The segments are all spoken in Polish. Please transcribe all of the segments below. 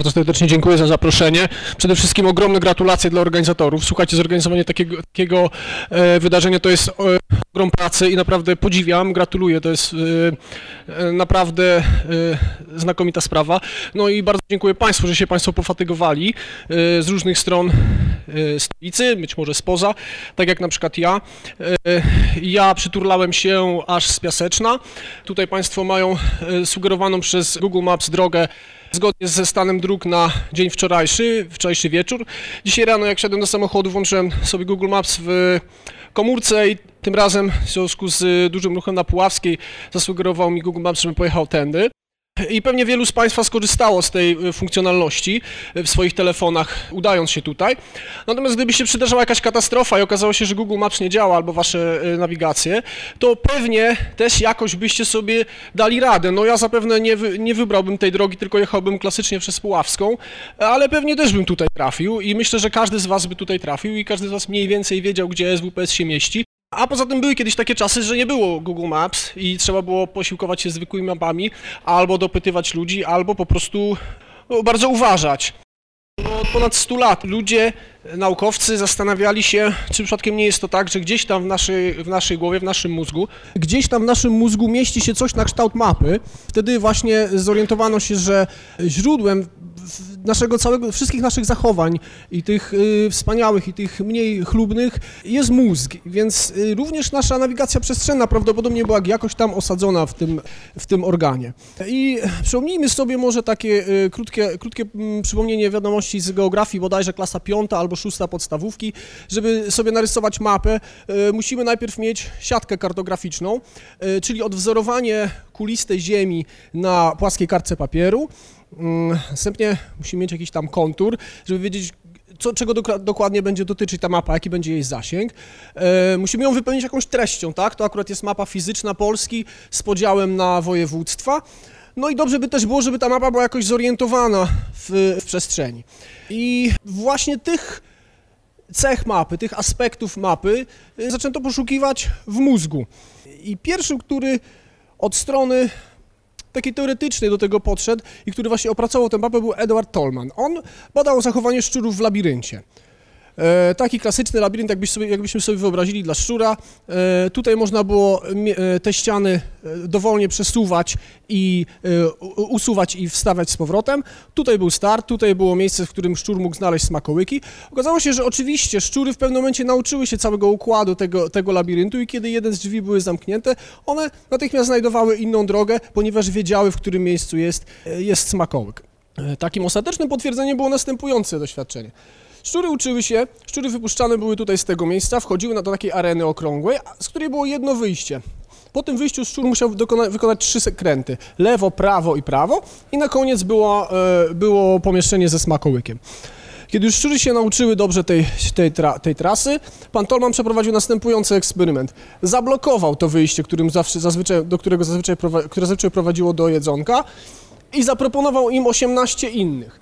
Bardzo serdecznie dziękuję za zaproszenie. Przede wszystkim ogromne gratulacje dla organizatorów. Słuchajcie, zorganizowanie takiego, takiego e, wydarzenia to jest e, ogrom pracy i naprawdę podziwiam, gratuluję. To jest e, naprawdę znakomita sprawa. No i bardzo dziękuję Państwu, że się Państwo pofatygowali z różnych stron stolicy, być może spoza, tak jak na przykład ja. Ja przyturlałem się aż z Piaseczna. Tutaj Państwo mają sugerowaną przez Google Maps drogę zgodnie ze stanem dróg na dzień wczorajszy, wczorajszy wieczór. Dzisiaj rano, jak siadłem do samochodu, włączyłem sobie Google Maps w komórce i tym razem w związku z dużym ruchem na Puławskiej zasugerował mi Google Maps, żebym pojechał tędy. I pewnie wielu z Państwa skorzystało z tej e, funkcjonalności e, w swoich telefonach, udając się tutaj. Natomiast gdyby się przydarzała jakaś katastrofa i okazało się, że Google Maps nie działa albo Wasze e, nawigacje, to pewnie też jakoś byście sobie dali radę. No ja zapewne nie, nie wybrałbym tej drogi, tylko jechałbym klasycznie przez Puławską, ale pewnie też bym tutaj trafił i myślę, że każdy z Was by tutaj trafił i każdy z Was mniej więcej wiedział, gdzie SWPS się mieści. A poza tym były kiedyś takie czasy, że nie było Google Maps i trzeba było posiłkować się zwykłymi mapami, albo dopytywać ludzi, albo po prostu no, bardzo uważać. No, od ponad 100 lat ludzie, naukowcy zastanawiali się, czy przypadkiem nie jest to tak, że gdzieś tam w naszej, w naszej głowie, w naszym mózgu, gdzieś tam w naszym mózgu mieści się coś na kształt mapy. Wtedy właśnie zorientowano się, że źródłem naszego całego, wszystkich naszych zachowań i tych y, wspaniałych i tych mniej chlubnych jest mózg, więc y, również nasza nawigacja przestrzenna prawdopodobnie była jakoś tam osadzona w tym, w tym organie. I przypomnijmy sobie może takie y, krótkie, krótkie mm, przypomnienie wiadomości z geografii, bodajże klasa piąta albo szósta podstawówki. Żeby sobie narysować mapę, musimy najpierw mieć siatkę kartograficzną, czyli odwzorowanie kulistej ziemi na płaskiej kartce papieru. Mm, Następnie musimy mieć jakiś tam kontur, żeby wiedzieć, co, czego dokra- dokładnie będzie dotyczyć ta mapa, jaki będzie jej zasięg. E, musimy ją wypełnić jakąś treścią, tak? To akurat jest mapa fizyczna Polski z podziałem na województwa. No i dobrze by też było, żeby ta mapa była jakoś zorientowana w, w przestrzeni. I właśnie tych cech mapy, tych aspektów mapy y, zaczęto poszukiwać w mózgu. I pierwszym, który od strony takiej teoretycznej do tego podszedł i który właśnie opracował tę mapę był Edward Tolman. On badał zachowanie szczurów w labiryncie. E, taki klasyczny labirynt, jakbyś sobie, jakbyśmy sobie wyobrazili dla szczura. E, tutaj można było e, te ściany dowolnie przesuwać i usuwać i wstawiać z powrotem. Tutaj był start, tutaj było miejsce, w którym szczur mógł znaleźć smakołyki. Okazało się, że oczywiście szczury w pewnym momencie nauczyły się całego układu tego, tego labiryntu i kiedy jeden z drzwi były zamknięte, one natychmiast znajdowały inną drogę, ponieważ wiedziały, w którym miejscu jest, jest smakołyk. Takim ostatecznym potwierdzeniem było następujące doświadczenie. Szczury uczyły się, szczury wypuszczane były tutaj z tego miejsca, wchodziły na do takiej areny okrągłej, z której było jedno wyjście. Po tym wyjściu szczur musiał dokona- wykonać trzy sekręty. Lewo, prawo i prawo i na koniec było, e, było pomieszczenie ze smakołykiem. Kiedy już szczury się nauczyły dobrze tej, tej, tra, tej trasy, pan Tolman przeprowadził następujący eksperyment. Zablokował to wyjście, którym zawsze, zazwyczaj, do którego zazwyczaj, które zazwyczaj prowadziło do jedzonka i zaproponował im 18 innych.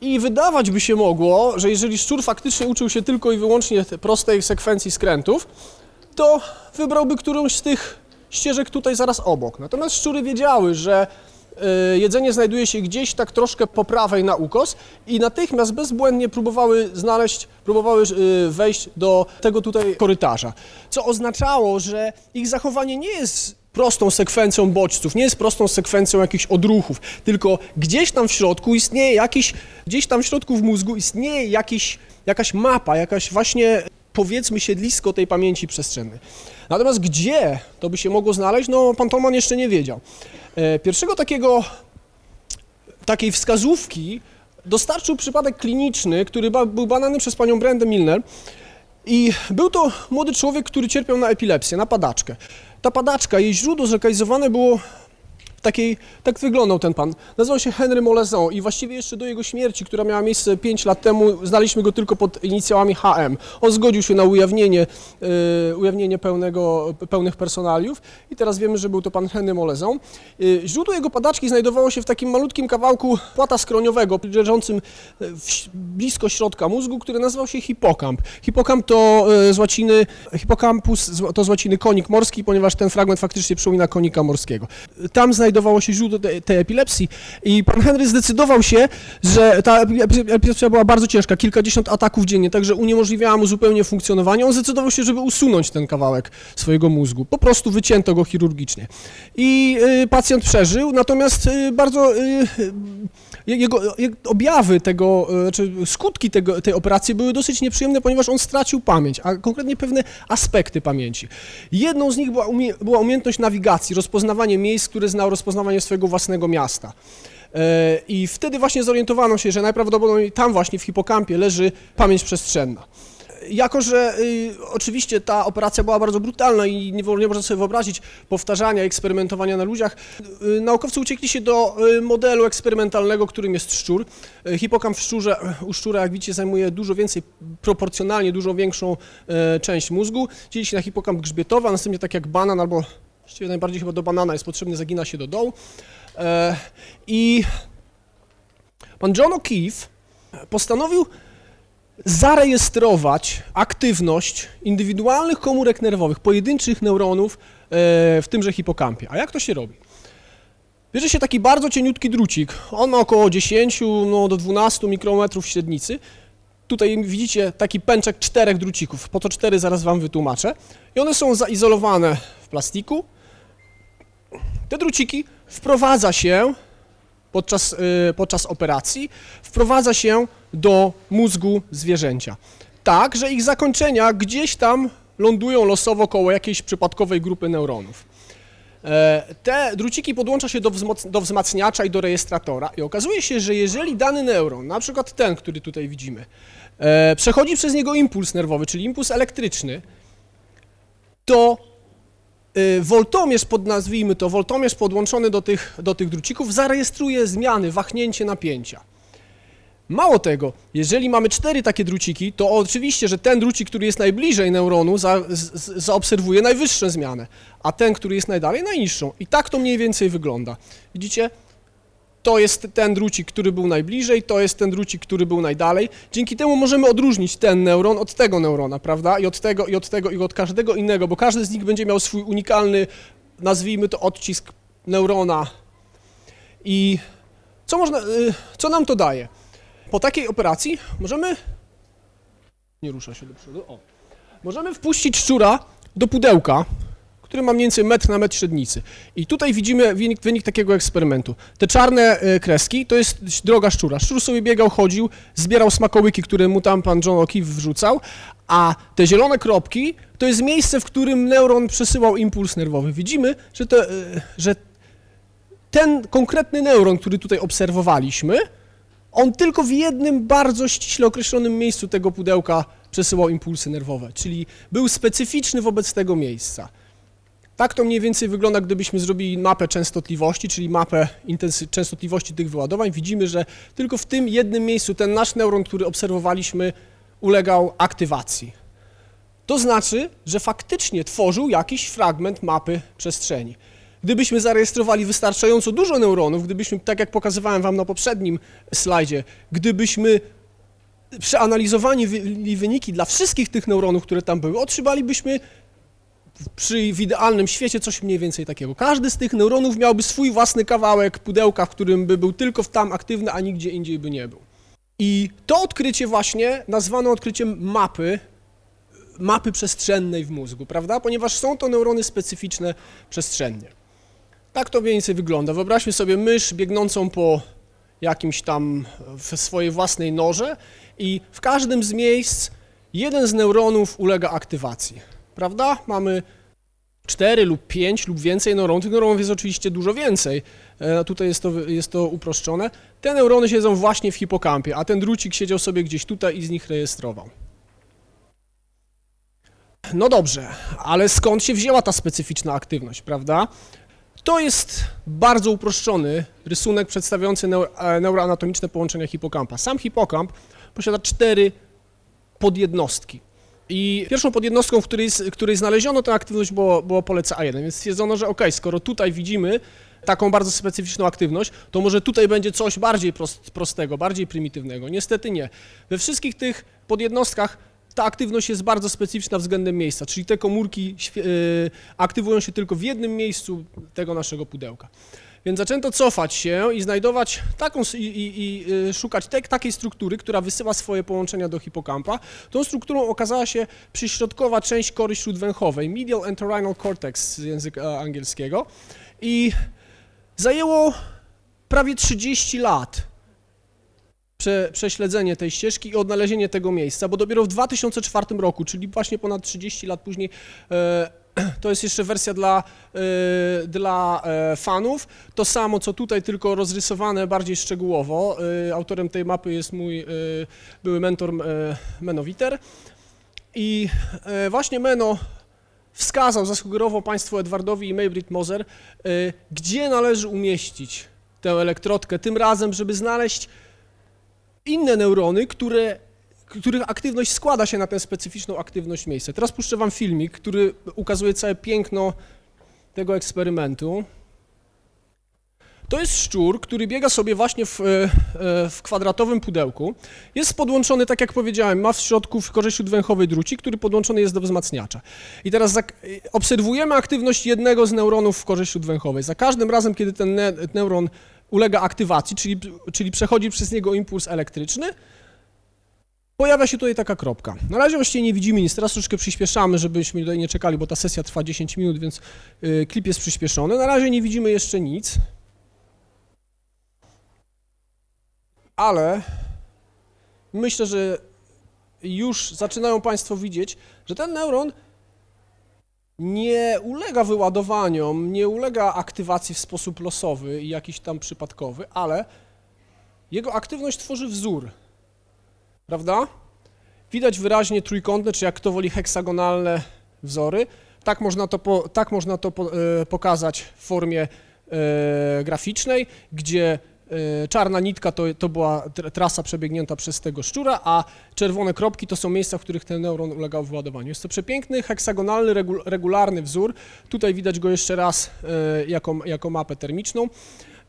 I wydawać by się mogło, że jeżeli szczur faktycznie uczył się tylko i wyłącznie tej prostej sekwencji skrętów, to wybrałby którąś z tych ścieżek tutaj zaraz obok. Natomiast szczury wiedziały, że y, jedzenie znajduje się gdzieś tak troszkę po prawej na ukos i natychmiast bezbłędnie próbowały znaleźć, próbowały y, wejść do tego tutaj korytarza. Co oznaczało, że ich zachowanie nie jest prostą sekwencją bodźców, nie jest prostą sekwencją jakichś odruchów, tylko gdzieś tam w środku istnieje jakiś, gdzieś tam w środku w mózgu istnieje jakiś, jakaś mapa, jakaś właśnie powiedzmy siedlisko tej pamięci przestrzennej. Natomiast gdzie to by się mogło znaleźć, no pan Tolman jeszcze nie wiedział. E, Pierwszego takiego, takiej wskazówki dostarczył przypadek kliniczny, który był badany przez panią Brendę Milner i był to młody człowiek, który cierpiał na epilepsję, na padaczkę. Ta padaczka, jej źródło zlokalizowane było takiej, tak wyglądał ten pan. Nazywał się Henry Moleson i właściwie jeszcze do jego śmierci, która miała miejsce 5 lat temu, znaliśmy go tylko pod inicjałami HM. On zgodził się na ujawnienie, e, ujawnienie pełnego, pełnych personaliów i teraz wiemy, że był to pan Henry Moleson. E, źródło jego padaczki znajdowało się w takim malutkim kawałku płata skroniowego, leżącym e, w, blisko środka mózgu, który nazywał się hipokamp. Hipokamp to e, z łaciny, hipocampus z- to z łaciny konik morski, ponieważ ten fragment faktycznie przypomina konika morskiego. Tam znajdowało znajdowało się źródło tej, tej epilepsji i pan Henry zdecydował się, że ta epi- epilepsja była bardzo ciężka, kilkadziesiąt ataków dziennie, także uniemożliwiała mu zupełnie funkcjonowanie. On zdecydował się, żeby usunąć ten kawałek swojego mózgu. Po prostu wycięto go chirurgicznie. I y, pacjent przeżył, natomiast y, bardzo y, jego, jego objawy tego, e, czy skutki tego, tej operacji były dosyć nieprzyjemne, ponieważ on stracił pamięć, a konkretnie pewne aspekty pamięci. Jedną z nich była, umie, była umiejętność nawigacji, rozpoznawanie miejsc, które znał, rozpoznawanie swojego własnego miasta. E, I wtedy właśnie zorientowano się, że najprawdopodobniej tam właśnie w hipokampie leży pamięć przestrzenna. Jako, że y, oczywiście ta operacja była bardzo brutalna i nie, nie można sobie wyobrazić powtarzania, eksperymentowania na ludziach, y, naukowcy uciekli się do y, modelu eksperymentalnego, którym jest szczur. Y, hipokamp w szczurze, u szczura, jak widzicie, zajmuje dużo więcej, proporcjonalnie dużo większą y, część mózgu. Dzieli się na hipokamp grzbietowy, a następnie tak jak banan albo właściwie najbardziej chyba do banana jest potrzebny, zagina się do dołu. E, I pan John O'Keefe postanowił zarejestrować aktywność indywidualnych komórek nerwowych, pojedynczych neuronów e, w tymże hipokampie. A jak to się robi? Bierze się taki bardzo cieniutki drucik, on ma około 10 no, do 12 mikrometrów średnicy. Tutaj widzicie taki pęczek czterech drucików, po to cztery zaraz wam wytłumaczę. I one są zaizolowane w plastiku. Te druciki wprowadza się podczas, y, podczas operacji, wprowadza się do mózgu zwierzęcia. Tak, że ich zakończenia gdzieś tam lądują losowo koło jakiejś przypadkowej grupy neuronów. E, Te druciki podłącza się do, do wzmacniacza i do rejestratora i okazuje się, że jeżeli dany neuron, na przykład ten, który tutaj widzimy, e, przechodzi przez niego impuls nerwowy, czyli impuls elektryczny, to y, woltomierz, pod, nazwijmy to, woltomierz podłączony do tych, do tych drucików zarejestruje zmiany, wahnięcie napięcia. Mało tego, jeżeli mamy cztery takie druciki, to oczywiście, że ten drucik, który jest najbliżej neuronu, za, z, zaobserwuje najwyższą zmianę, a ten, który jest najdalej, najniższą. I tak to mniej więcej wygląda. Widzicie? To jest ten drucik, który był najbliżej, to jest ten drucik, który był najdalej. Dzięki temu możemy odróżnić ten neuron od tego neurona, prawda? I od tego, i od tego, i od każdego innego, bo każdy z nich będzie miał swój unikalny, nazwijmy to odcisk neurona. I co można, y, co nam to daje? Po takiej operacji możemy, nie rusza się do przodu, o, możemy wpuścić szczura do pudełka, który ma mniej więcej metr na metr średnicy. I tutaj widzimy wynik, wynik takiego eksperymentu. Te czarne e, kreski to jest droga szczura. Szczur sobie biegał, chodził, zbierał smakołyki, które mu tam pan John O'Keefe wrzucał, a te zielone kropki to jest miejsce, w którym neuron przesyłał impuls nerwowy. Widzimy, że, to, e, że ten konkretny neuron, który tutaj obserwowaliśmy, on tylko w jednym bardzo ściśle określonym miejscu tego pudełka przesyłał impulsy nerwowe, czyli był specyficzny wobec tego miejsca. Tak to mniej więcej wygląda, gdybyśmy zrobili mapę częstotliwości, czyli mapę częstotliwości tych wyładowań. Widzimy, że tylko w tym jednym miejscu ten nasz neuron, który obserwowaliśmy, ulegał aktywacji. To znaczy, że faktycznie tworzył jakiś fragment mapy przestrzeni. Gdybyśmy zarejestrowali wystarczająco dużo neuronów, gdybyśmy, tak jak pokazywałem Wam na poprzednim slajdzie, gdybyśmy przeanalizowali wy- wyniki dla wszystkich tych neuronów, które tam były, otrzymalibyśmy przy w idealnym świecie coś mniej więcej takiego. Każdy z tych neuronów miałby swój własny kawałek pudełka, w którym by był tylko tam aktywny, a nigdzie indziej by nie był. I to odkrycie właśnie nazwano odkryciem mapy, mapy przestrzennej w mózgu, prawda? Ponieważ są to neurony specyficzne przestrzennie. Tak to więcej wygląda. Wyobraźmy sobie mysz biegnącą po jakimś tam w swojej własnej norze i w każdym z miejsc jeden z neuronów ulega aktywacji, prawda? Mamy cztery lub pięć lub więcej neuronów. Tych neuronów jest oczywiście dużo więcej. E, Tutaj jest to, jest to uproszczone. Te neurony siedzą właśnie w hipokampie, a ten drucik siedział sobie gdzieś tutaj i z nich rejestrował. No dobrze, ale skąd się wzięła ta specyficzna aktywność, prawda? To jest bardzo uproszczony rysunek przedstawiający e, neuroanatomiczne połączenia hipokampa. Sam hipokamp posiada cztery podjednostki. I pierwszą podjednostką, w której, której znaleziono tę aktywność było, było pole CA1, więc stwierdzono, że ok, skoro tutaj widzimy taką bardzo specyficzną aktywność, to może tutaj będzie coś bardziej prost, prostego, bardziej prymitywnego. Niestety nie. We wszystkich tych podjednostkach ta aktywność jest bardzo specyficzna względem miejsca, czyli te komórki y, aktywują się tylko w jednym miejscu tego naszego pudełka. Więc zaczęto cofać się i znajdować taką, i, i, i y, szukać te, takiej struktury, która wysyła swoje połączenia do hipokampa. Tą strukturą okazała się przyśrodkowa część kory śródwęchowej, medial entorhinal cortex z języka angielskiego. I zajęło prawie 30 lat prze, prześledzenie tej ścieżki i odnalezienie tego miejsca, bo dopiero w 2004 roku, czyli właśnie ponad 30 lat później, e, to jest jeszcze wersja dla, e, dla e, fanów. To samo, co tutaj, tylko rozrysowane bardziej szczegółowo. Autorem tej mapy jest mój były mentor Meno Witer. I właśnie Meno wskazał, zasugerował Państwu Edwardowi i Maybrit Moser, gdzie należy umieścić tę elektrodkę, tym razem, żeby znaleźć inne neurony, które których aktywność składa się na tę specyficzną aktywność miejsca. Teraz puszczę wam filmik, który ukazuje całe piękno tego eksperymentu. To jest szczur, który biega sobie właśnie w, e, e, w, kwadratowym pudełku. Jest podłączony, tak jak powiedziałem, ma w środku w korzy śródwęchowej drucik, który podłączony jest do wzmacniacza. I teraz obserwujemy aktywność jednego z neuronów w korzy śródwęchowej. Za każdym razem, kiedy ten ne neuron ulega aktywacji, czyli, czyli przechodzi przez niego impuls elektryczny, pojawia się tutaj taka kropka. Na razie właściwie nie widzimy nic, teraz troszeczkę przyspieszamy, żebyśmy tutaj nie czekali, bo ta sesja trwa 10 minut, więc y, klip jest przyspieszony. Na razie nie widzimy jeszcze nic. Ale myślę, że już zaczynają Państwo widzieć, że ten neuron nie ulega wyładowaniom, nie ulega aktywacji w sposób losowy i jakiś tam przypadkowy, ale jego aktywność tworzy wzór, prawda? Widać wyraźnie trójkątne, czy jak kto woli heksagonalne wzory. Tak można to, po, tak można to po, e, pokazać w formie e, graficznej, gdzie czarna nitka to, to była trasa przebiegnięta przez tego szczura, a czerwone kropki to są miejsca, w których ten neuron ulegał wyładowaniu. Jest to przepiękny, heksagonalny, regularny wzór. Tutaj widać go jeszcze raz jako, jako mapę termiczną.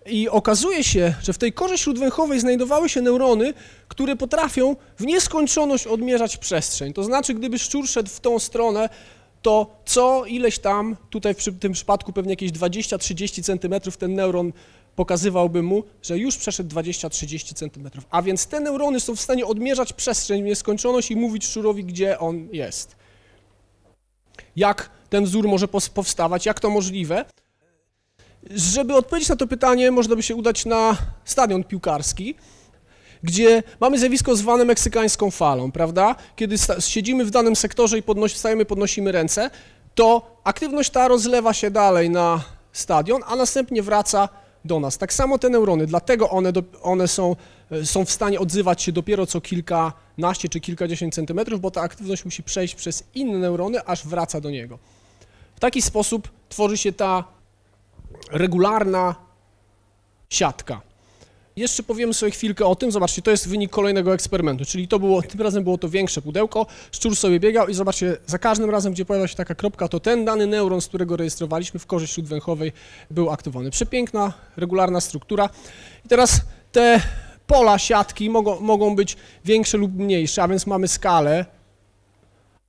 I okazuje się, że w tej korze śródwęchowej znajdowały się neurony, które potrafią w nieskończoność odmierzać przestrzeń. To znaczy, gdyby szczur szedł w tą stronę, to co ileś tam, tutaj w tym przypadku pewnie jakieś 20-30 cm ten neuron pokazywałby mu, że już przeszedł 20-30 cm. A więc te neurony są w stanie odmierzać przestrzeń w nieskończoność i mówić szczurowi, gdzie on jest. Jak ten wzór może powstawać, jak to możliwe? Żeby odpowiedzieć na to pytanie, można by się udać na stadion piłkarski, gdzie mamy zjawisko zwane meksykańską falą, prawda? Kiedy siedzimy w danym sektorze i podnosi, podnosimy ręce, to aktywność ta rozlewa się dalej na stadion, a następnie wraca do nas. Tak samo te neurony, dlatego one, do, one są, e, są w stanie odzywać się dopiero co kilkanaście czy kilkadziesiąt centymetrów, bo ta aktywność musi przejść przez inne neurony, aż wraca do niego. W taki sposób tworzy się ta regularna siatka. Jeszcze powiemy sobie chwilkę o tym. Zobaczcie, to jest wynik kolejnego eksperymentu, czyli to było, tym razem było to większe pudełko, szczur sobie biegał i zobaczcie, za każdym razem, gdzie pojawia się taka kropka, to ten dany neuron, z którego rejestrowaliśmy w korze śródwęchowej, był aktywowany. Przepiękna, regularna struktura. I teraz te pola siatki mogą, mogą być większe lub mniejsze, a więc mamy skalę,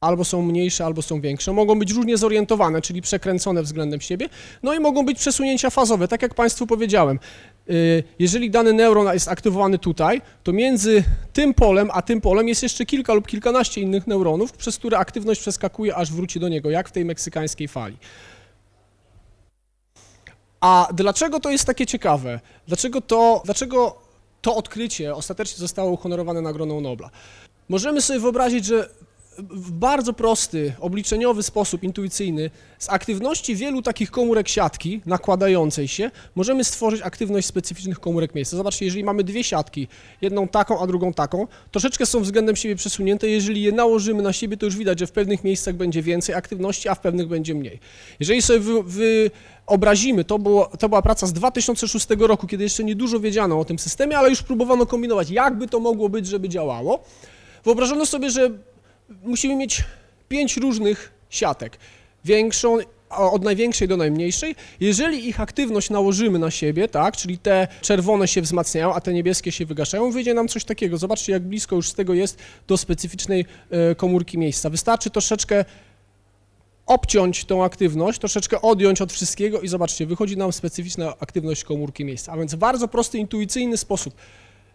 albo są mniejsze, albo są większe. Mogą być różnie zorientowane, czyli przekręcone względem siebie, no i mogą być przesunięcia fazowe, tak jak Państwu powiedziałem. Y, jeżeli dany neuron jest aktywowany tutaj, to między tym polem a tym polem jest jeszcze kilka lub kilkanaście innych neuronów, przez które aktywność przeskakuje, aż wróci do niego, jak w tej meksykańskiej fali. A dlaczego to jest takie ciekawe? Dlaczego to, dlaczego to odkrycie ostatecznie zostało uhonorowane Nagrodą Nobla? Możemy sobie wyobrazić, że w bardzo prosty, obliczeniowy sposób, intuicyjny, z aktywności wielu takich komórek siatki nakładającej się, możemy stworzyć aktywność specyficznych komórek miejsca. Zobaczcie, jeżeli mamy dwie siatki, jedną taką, a drugą taką, troszeczkę są względem siebie przesunięte, jeżeli je nałożymy na siebie, to już widać, że w pewnych miejscach będzie więcej aktywności, a w pewnych będzie mniej. Jeżeli sobie wy, wyobrazimy, to, było, to była praca z 2006 roku, kiedy jeszcze niedużo wiedziano o tym systemie, ale już próbowano kombinować, jakby to mogło być, żeby działało. Wyobrażono sobie, że musimy mieć pięć różnych siatek. Większą, od największej do najmniejszej. Jeżeli ich aktywność nałożymy na siebie, tak, czyli te czerwone się wzmacniają, a te niebieskie się wygaszają, wyjdzie nam coś takiego. Zobaczcie, jak blisko już z tego jest do specyficznej e, komórki miejsca. Wystarczy troszeczkę obciąć tą aktywność, troszeczkę odjąć od wszystkiego i zobaczcie, wychodzi nam specyficzna aktywność komórki miejsca. A więc w bardzo prosty, intuicyjny sposób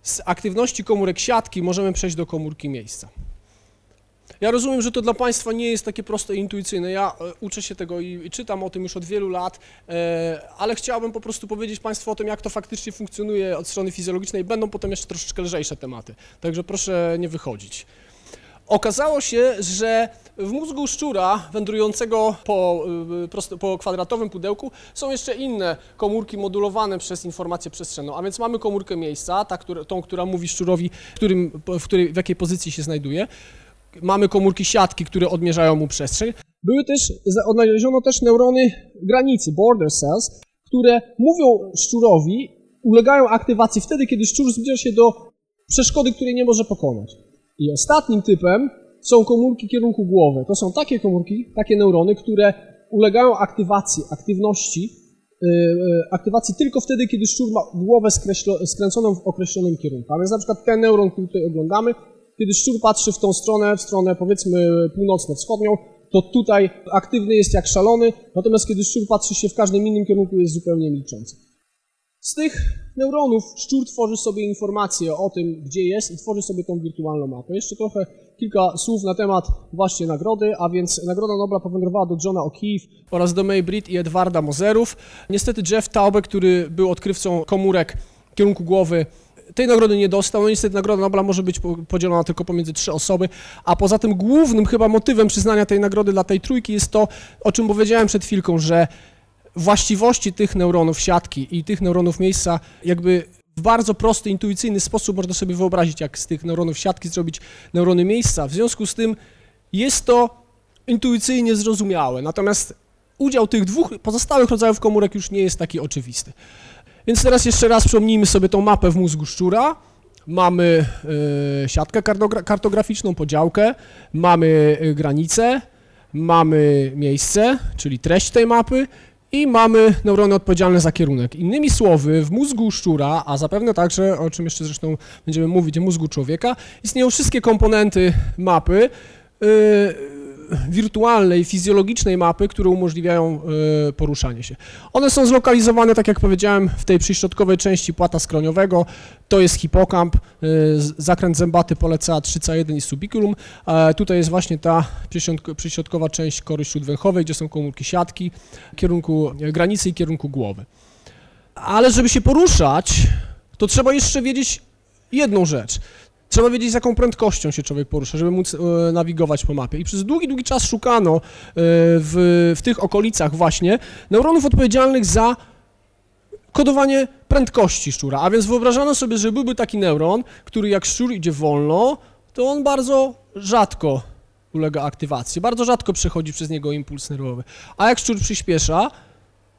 z aktywności komórek siatki możemy przejść do komórki miejsca. Ja rozumiem, że to dla Państwa nie jest takie proste i intuicyjne. Ja e, uczę się tego i, czytam o tym już od wielu lat, e, ale chciałbym po prostu powiedzieć Państwu o tym, jak to faktycznie funkcjonuje od strony fizjologicznej. Będą potem jeszcze troszeczkę lżejsze tematy, także proszę nie wychodzić. Okazało się, że w mózgu szczura wędrującego po, prosto, po kwadratowym pudełku są jeszcze inne komórki modulowane przez informację przestrzenną, a więc mamy komórkę miejsca, ta, tą, która mówi szczurowi, którym, w, której, w jakiej pozycji się znajduje. Mamy komórki siatki, które odmierzają mu przestrzeń. Były też, odnaleziono też neurony granicy, border cells, które mówią szczurowi, ulegają aktywacji wtedy, kiedy szczur zbliża się do przeszkody, której nie może pokonać. I ostatnim typem są komórki kierunku głowy. To są takie komórki, takie neurony, które ulegają aktywacji, aktywności, yy, aktywacji tylko wtedy, kiedy szczur ma głowę skręconą w określonym kierunku. A więc na przykład ten neuron, który tutaj oglądamy, kiedy szczur patrzy w tą stronę, w stronę powiedzmy północno-wschodnią, to tutaj aktywny jest jak szalony, natomiast kiedy szczur patrzy się w każdym innym kierunku, jest zupełnie milczący. Z tych neuronów szczur tworzy sobie informacje o tym, gdzie jest i tworzy sobie tą wirtualną mapę. Jeszcze trochę kilka słów na temat właśnie nagrody, a więc Nagroda Nobla powędrowała do Johna O'Keefe oraz do May Britt i Edwarda Mozerów. Niestety Jeff Taube, który był odkrywcą komórek w kierunku głowy, tej nagrody nie dostał. No niestety Nagroda Nobla może być podzielona tylko pomiędzy trzy osoby, a poza tym głównym chyba motywem przyznania tej nagrody dla tej trójki jest to, o czym powiedziałem przed chwilką, że właściwości tych neuronów siatki i tych neuronów miejsca jakby w bardzo prosty, intuicyjny sposób można sobie wyobrazić, jak z tych neuronów siatki zrobić neurony miejsca. W związku z tym jest to intuicyjnie zrozumiałe, natomiast udział tych dwóch pozostałych rodzajów komórek już nie jest taki oczywisty. Więc teraz jeszcze raz przypomnijmy sobie tą mapę w mózgu szczura. Mamy y, siatkę kartograficzną, podziałkę, mamy y, granicę, mamy miejsce, czyli treść tej mapy i mamy neurony odpowiedzialne za kierunek. Innymi słowy, w mózgu szczura, a zapewne także, o czym jeszcze zresztą będziemy mówić, w mózgu człowieka, istnieją wszystkie komponenty mapy, yy, wirtualnej, fizjologicznej mapy, które umożliwiają e, poruszanie się. One są zlokalizowane, tak jak powiedziałem, w tej przyśrodkowej części płata skroniowego. To jest hipokamp, e, zakręt zębaty poleca 3C1 i subiculum. Tutaj jest właśnie ta przyśrodkowa część kory śródwęchowej, gdzie są komórki siatki, kierunku granicy i kierunku głowy. Ale żeby się poruszać, to trzeba jeszcze wiedzieć jedną rzecz. Trzeba wiedzieć, z jaką prędkością się człowiek porusza, żeby móc e, nawigować po mapie. I przez długi, długi czas szukano e, w, w tych okolicach właśnie neuronów odpowiedzialnych za kodowanie prędkości szczura. A więc wyobrażano sobie, że byłby taki neuron, który jak szczur idzie wolno, to on bardzo rzadko ulega aktywacji, bardzo rzadko przechodzi przez niego impuls nerwowy. A jak szczur przyspiesza,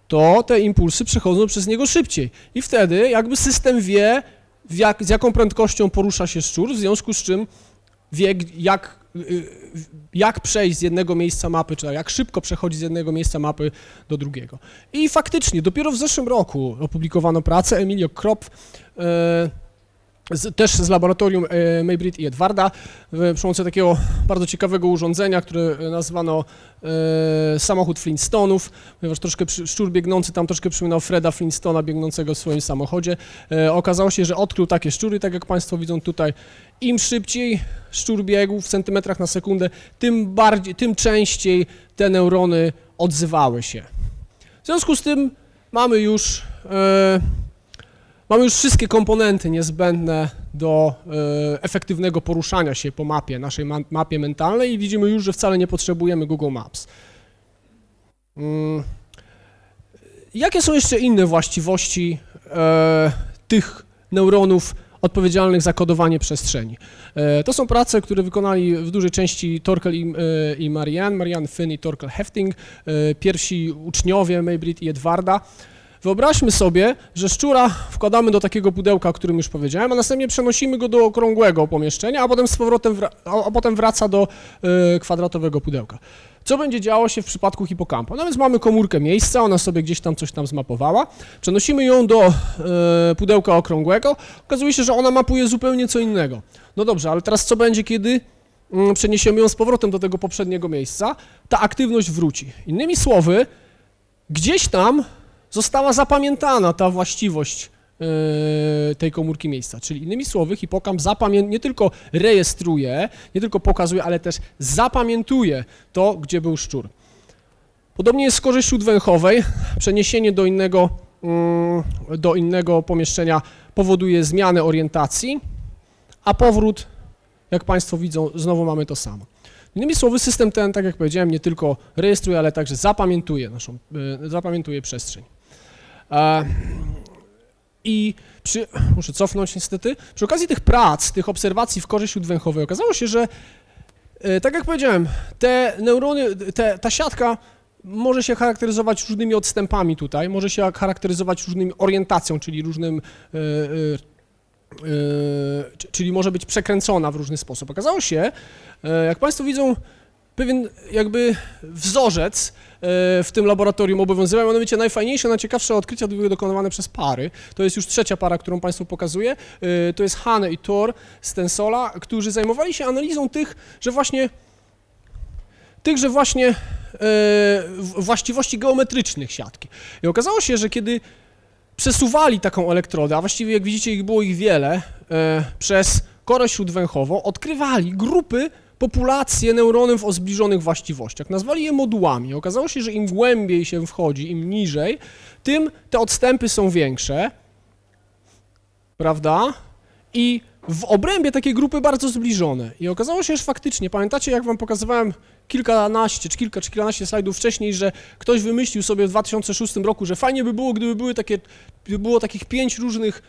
to te impulsy przechodzą przez niego szybciej. I wtedy jakby system wie, jak, z jaką prędkością porusza się szczur, w związku z czym wie, jak, y, jak przejść z jednego miejsca mapy, czy jak szybko przechodzi z jednego miejsca mapy do drugiego. I faktycznie, dopiero w zeszłym roku opublikowano pracę Emilio Krop, e, z, też z laboratorium e, Maybrit i Edwarda przy pomocy takiego bardzo ciekawego urządzenia, które nazwano e, samochód Flintstonów, ponieważ troszkę przy, szczur biegnący tam troszkę przypominał Freda Flintstona biegnącego w swoim samochodzie. E, okazało się, że odkrył takie szczury, tak jak Państwo widzą tutaj, im szybciej szczur biegł w centymetrach na sekundę, tym, bardziej, tym częściej te neurony odzywały się. W związku z tym mamy już e, Mamy już wszystkie komponenty niezbędne do e, efektywnego poruszania się po mapie, naszej ma mapie mentalnej i widzimy już, że wcale nie potrzebujemy Google Maps. Mm. Jakie są jeszcze inne właściwości e, tych neuronów odpowiedzialnych za kodowanie przestrzeni? E, to są prace, które wykonali w dużej części Torkel i, i Marianne, Marianne Finn i Torkel Hefting, pierwsi uczniowie Maybrit i Edwarda. Wyobraźmy sobie, że szczura wkładamy do takiego pudełka, o którym już powiedziałem, a następnie przenosimy go do okrągłego pomieszczenia, a potem z powrotem, a potem wraca do y, kwadratowego pudełka. Co będzie działo się w przypadku hipokampa? No więc mamy komórkę miejsca, ona sobie gdzieś tam coś tam zmapowała, przenosimy ją do y, pudełka okrągłego, okazuje się, że ona mapuje zupełnie co innego. No dobrze, ale teraz co będzie, kiedy mm, przeniesiemy ją z powrotem do tego poprzedniego miejsca, ta aktywność wróci. Innymi słowy, gdzieś tam została zapamiętana ta właściwość yy, tej komórki miejsca. Czyli innymi słowy, hipokamp zapamię- nie tylko rejestruje, nie tylko pokazuje, ale też zapamiętuje to, gdzie był szczur. Podobnie jest z korzyścią dwęchowej. Przeniesienie do innego, mm, do innego pomieszczenia powoduje zmianę orientacji, a powrót, jak Państwo widzą, znowu mamy to samo. Innymi słowy, system ten, tak jak powiedziałem, nie tylko rejestruje, ale także zapamiętuje naszą, y, zapamiętuje przestrzeń. I przy, muszę cofnąć niestety, przy okazji tych prac, tych obserwacji w korzyści dwęchowej okazało się, że e, tak jak powiedziałem, te neurony, te, ta siatka może się charakteryzować różnymi odstępami tutaj, może się charakteryzować różnymi orientacją, czyli różnym, e, e, czyli może być przekręcona w różny sposób. Okazało się, jak Państwo widzą, pewien jakby wzorzec w tym laboratorium obowiązywał, mianowicie najfajniejsze, najciekawsze odkrycia były dokonywane przez pary. To jest już trzecia para, którą Państwu pokazuję. E, To jest Hane i Thor z Tensola, którzy zajmowali się analizą tych, że właśnie tych, że właśnie e, właściwości geometrycznych siatki. I okazało się, że kiedy przesuwali taką elektrodę, a właściwie jak widzicie ich było ich wiele, e, przez korę śródwęchową, odkrywali grupy, populacje neuronów o zbliżonych właściwościach. Nazwali je modułami. Okazało się, że im głębiej się wchodzi, im niżej, tym te odstępy są większe, prawda? I w obrębie takiej grupy bardzo zbliżone. I okazało się, że faktycznie, pamiętacie jak wam pokazywałem kilkanaście, czy kilka, czy kilkanaście slajdów wcześniej, że ktoś wymyślił sobie w 2006 roku, że fajnie by było, gdyby były takie, by było takich pięć różnych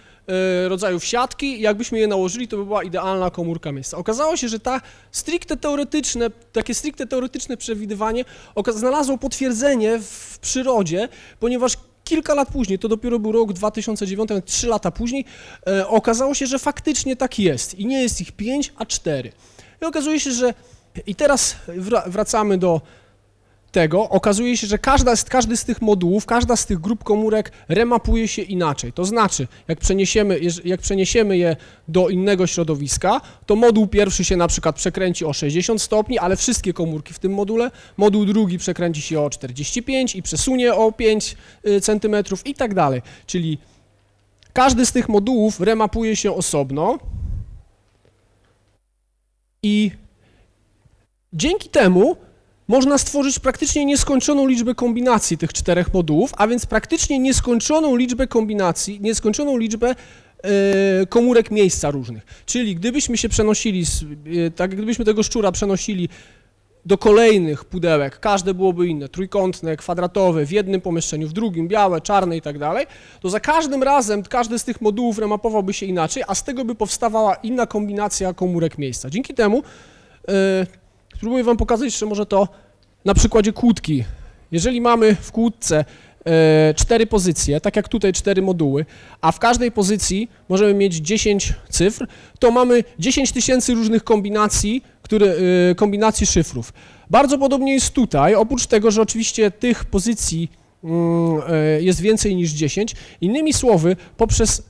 rodzajów siatki i jakbyśmy je nałożyli, to by była idealna komórka miejsca. Okazało się, że ta stricte teoretyczne, takie stricte teoretyczne przewidywanie znalazło potwierdzenie w przyrodzie, ponieważ kilka lat później, to dopiero był rok 2009, nawet trzy lata później, e, okazało się, że faktycznie tak jest i nie jest ich pięć, a cztery. I okazuje się, że i teraz wra- wracamy do tego, okazuje się, że każda, każdy z tych modułów, każda z tych grup komórek remapuje się inaczej. To znaczy, jak przeniesiemy, jak przeniesiemy je do innego środowiska, to moduł pierwszy się na przykład przekręci o 60 stopni, ale wszystkie komórki w tym module, moduł drugi przekręci się o 45 i przesunie o 5 y, centymetrów i tak dalej. Czyli każdy z tych modułów remapuje się osobno i dzięki temu można stworzyć praktycznie nieskończoną liczbę kombinacji tych czterech modułów, a więc praktycznie nieskończoną liczbę kombinacji, nieskończoną liczbę e, komórek miejsca różnych. Czyli gdybyśmy się przenosili, e, tak gdybyśmy tego szczura przenosili do kolejnych pudełek, każde byłoby inne, trójkątne, kwadratowe, w jednym pomieszczeniu, w drugim, białe, czarne i tak dalej, to za każdym razem każdy z tych modułów remapowałby się inaczej, a z tego by powstawała inna kombinacja komórek miejsca. Dzięki temu e, Spróbuję Wam pokazać jeszcze może to na przykładzie kłódki. Jeżeli mamy w kłódce e, cztery pozycje, tak jak tutaj cztery moduły, a w każdej pozycji możemy mieć 10 cyfr, to mamy 10 tysięcy różnych kombinacji, które, e, kombinacji szyfrów. Bardzo podobnie jest tutaj, oprócz tego, że oczywiście tych pozycji mm, e, jest więcej niż 10. Innymi słowy, poprzez,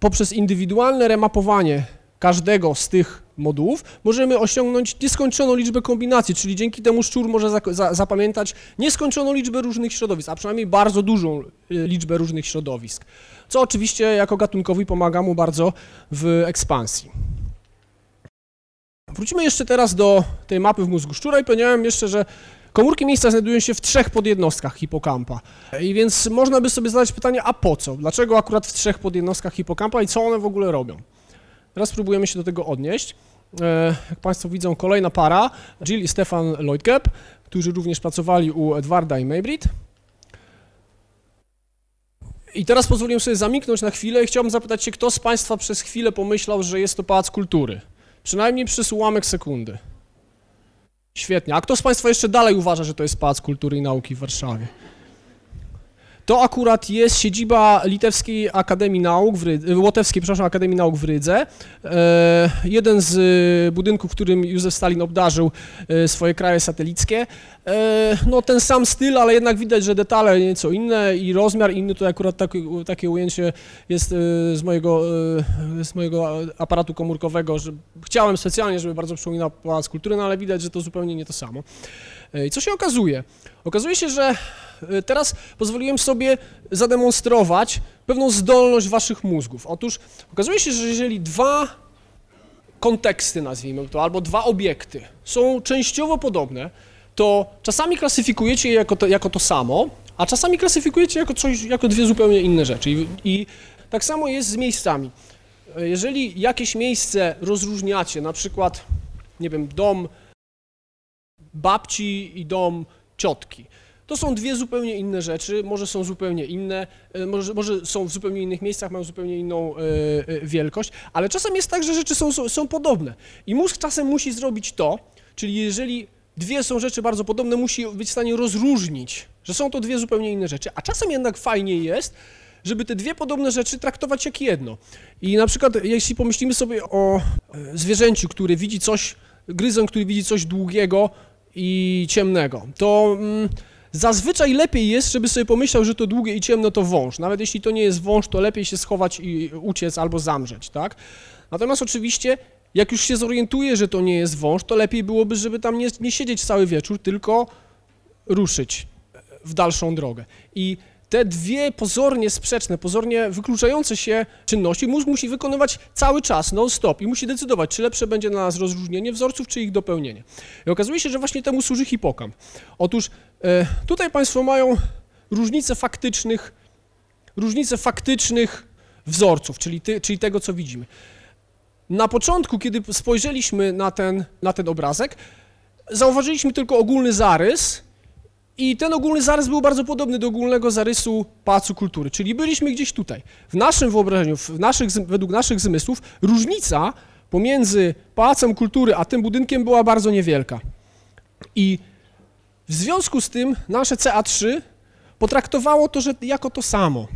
poprzez indywidualne remapowanie każdego z tych modułów możemy osiągnąć nieskończoną liczbę kombinacji, czyli dzięki temu szczur może za, za, zapamiętać nieskończoną liczbę różnych środowisk, a przynajmniej bardzo dużą y, liczbę różnych środowisk, co oczywiście jako gatunkowi pomaga mu bardzo w ekspansji. Wrócimy jeszcze teraz do tej mapy w mózgu szczura i powiedziałem jeszcze, że komórki miejsca znajdują się w trzech podjednostkach hipokampa. I więc można by sobie zadać pytanie, a po co? Dlaczego akurat w trzech podjednostkach hipokampa i co one w ogóle robią? Teraz spróbujemy się do tego odnieść. E, Jak Państwo widzą, kolejna para, Jill i Stefan Lloydgap, którzy również pracowali u Edwarda i Maybrit. I teraz pozwoliłem sobie zamiknąć na chwilę i chciałbym zapytać się, kto z Państwa przez chwilę pomyślał, że jest to Pałac Kultury? Przynajmniej przez ułamek sekundy. Świetnie. A kto z Państwa jeszcze dalej uważa, że to jest Pałac Kultury i Nauki w Warszawie? To akurat jest siedziba Litewskiej Akademii Nauk, w Rydze, Łotewskiej, przepraszam, Akademii Nauk w Rydze. E, jeden z e, budynków, którym Józef Stalin obdarzył e, swoje kraje satelickie. No ten sam styl, ale jednak widać, że detale nieco inne i rozmiar inny. To akurat taki, takie ujęcie jest z mojego, z mojego aparatu komórkowego, że chciałem specjalnie, żeby bardzo przypominał Pałac Kultury, no ale widać, że to zupełnie nie to samo. I co się okazuje? Okazuje się, że e, teraz pozwoliłem sobie zademonstrować pewną zdolność waszych mózgów. Otóż okazuje się, że jeżeli dwa konteksty, nazwijmy to, albo dwa obiekty są częściowo podobne, to czasami klasyfikujecie je jako to, jako to samo, a czasami klasyfikujecie jako coś, jako dwie zupełnie inne rzeczy. I, I tak samo jest z miejscami. E, jeżeli jakieś miejsce rozróżniacie, na przykład, nie wiem, dom babci i dom ciotki. To są dwie zupełnie inne rzeczy, może są zupełnie inne, e, może, może są w zupełnie innych miejscach, mają zupełnie inną y, y, wielkość, ale czasem jest tak, że rzeczy są, są, są podobne. I mózg czasem musi zrobić to, czyli jeżeli dwie są rzeczy bardzo podobne, musi być w stanie rozróżnić, że są to dwie zupełnie inne rzeczy, a czasem jednak fajnie jest, żeby te dwie podobne rzeczy traktować jak jedno. I na przykład, jeśli pomyślimy sobie o zwierzęciu, który widzi coś, gryzem, który widzi coś długiego, i ciemnego, to mm, zazwyczaj lepiej jest, żeby sobie pomyślał, że to długie i ciemno to wąż. Nawet jeśli to nie jest wąż, to lepiej się schować i uciec albo zamrzeć, tak? Natomiast oczywiście, jak już się zorientuje, że to nie jest wąż, to lepiej byłoby, żeby tam nie, nie siedzieć cały wieczór, tylko ruszyć w dalszą drogę. I te dwie pozornie sprzeczne, pozornie wykluczające się czynności mózg musi wykonywać cały czas, non-stop i musi decydować, czy lepsze będzie dla nas rozróżnienie wzorców, czy ich dopełnienie. I okazuje się, że właśnie temu służy hipokamp. Otóż tutaj Państwo mają różnice faktycznych, różnice faktycznych wzorców, czyli, ty, czyli tego, co widzimy. Na początku, kiedy spojrzeliśmy na ten, na ten obrazek, zauważyliśmy tylko ogólny zarys, i ten ogólny zarys był bardzo podobny do ogólnego zarysu Pałacu Kultury, czyli byliśmy gdzieś tutaj. W naszym wyobrażeniu, w naszych, według naszych zmysłów, różnica pomiędzy Pałacem Kultury a tym budynkiem była bardzo niewielka. I w związku z tym nasze CA3 potraktowało to, że jako to samo.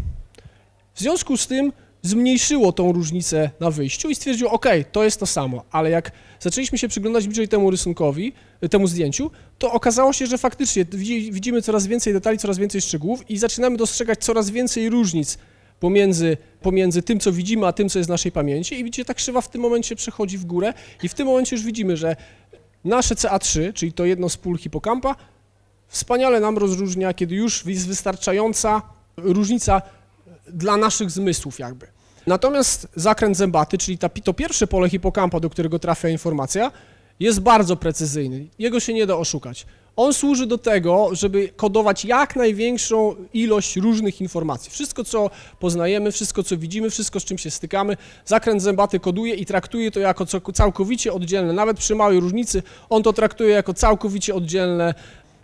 W związku z tym zmniejszyło tą różnicę na wyjściu i stwierdziło, ok, to jest to samo, ale jak zaczęliśmy się przyglądać bliżej temu rysunkowi, temu zdjęciu, to okazało się, że faktycznie widzimy coraz więcej detali, coraz więcej szczegółów i zaczynamy dostrzegać coraz więcej różnic pomiędzy, pomiędzy tym, co widzimy, a tym, co jest w naszej pamięci i widzicie, ta krzywa w tym momencie przechodzi w górę i w tym momencie już widzimy, że nasze CA3, czyli to jedno z pól hipokampa, wspaniale nam rozróżnia, kiedy już jest wystarczająca różnica dla naszych zmysłów jakby. Natomiast zakręt zębaty, czyli ta, to pierwsze pole hipokampa, do którego trafia informacja, jest bardzo precyzyjny. Jego się nie da oszukać. On służy do tego, żeby kodować jak największą ilość różnych informacji. Wszystko, co poznajemy, wszystko, co widzimy, wszystko, z czym się stykamy, zakręt zębaty koduje i traktuje to jako całkowicie oddzielne. Nawet przy małej różnicy on to traktuje jako całkowicie oddzielne,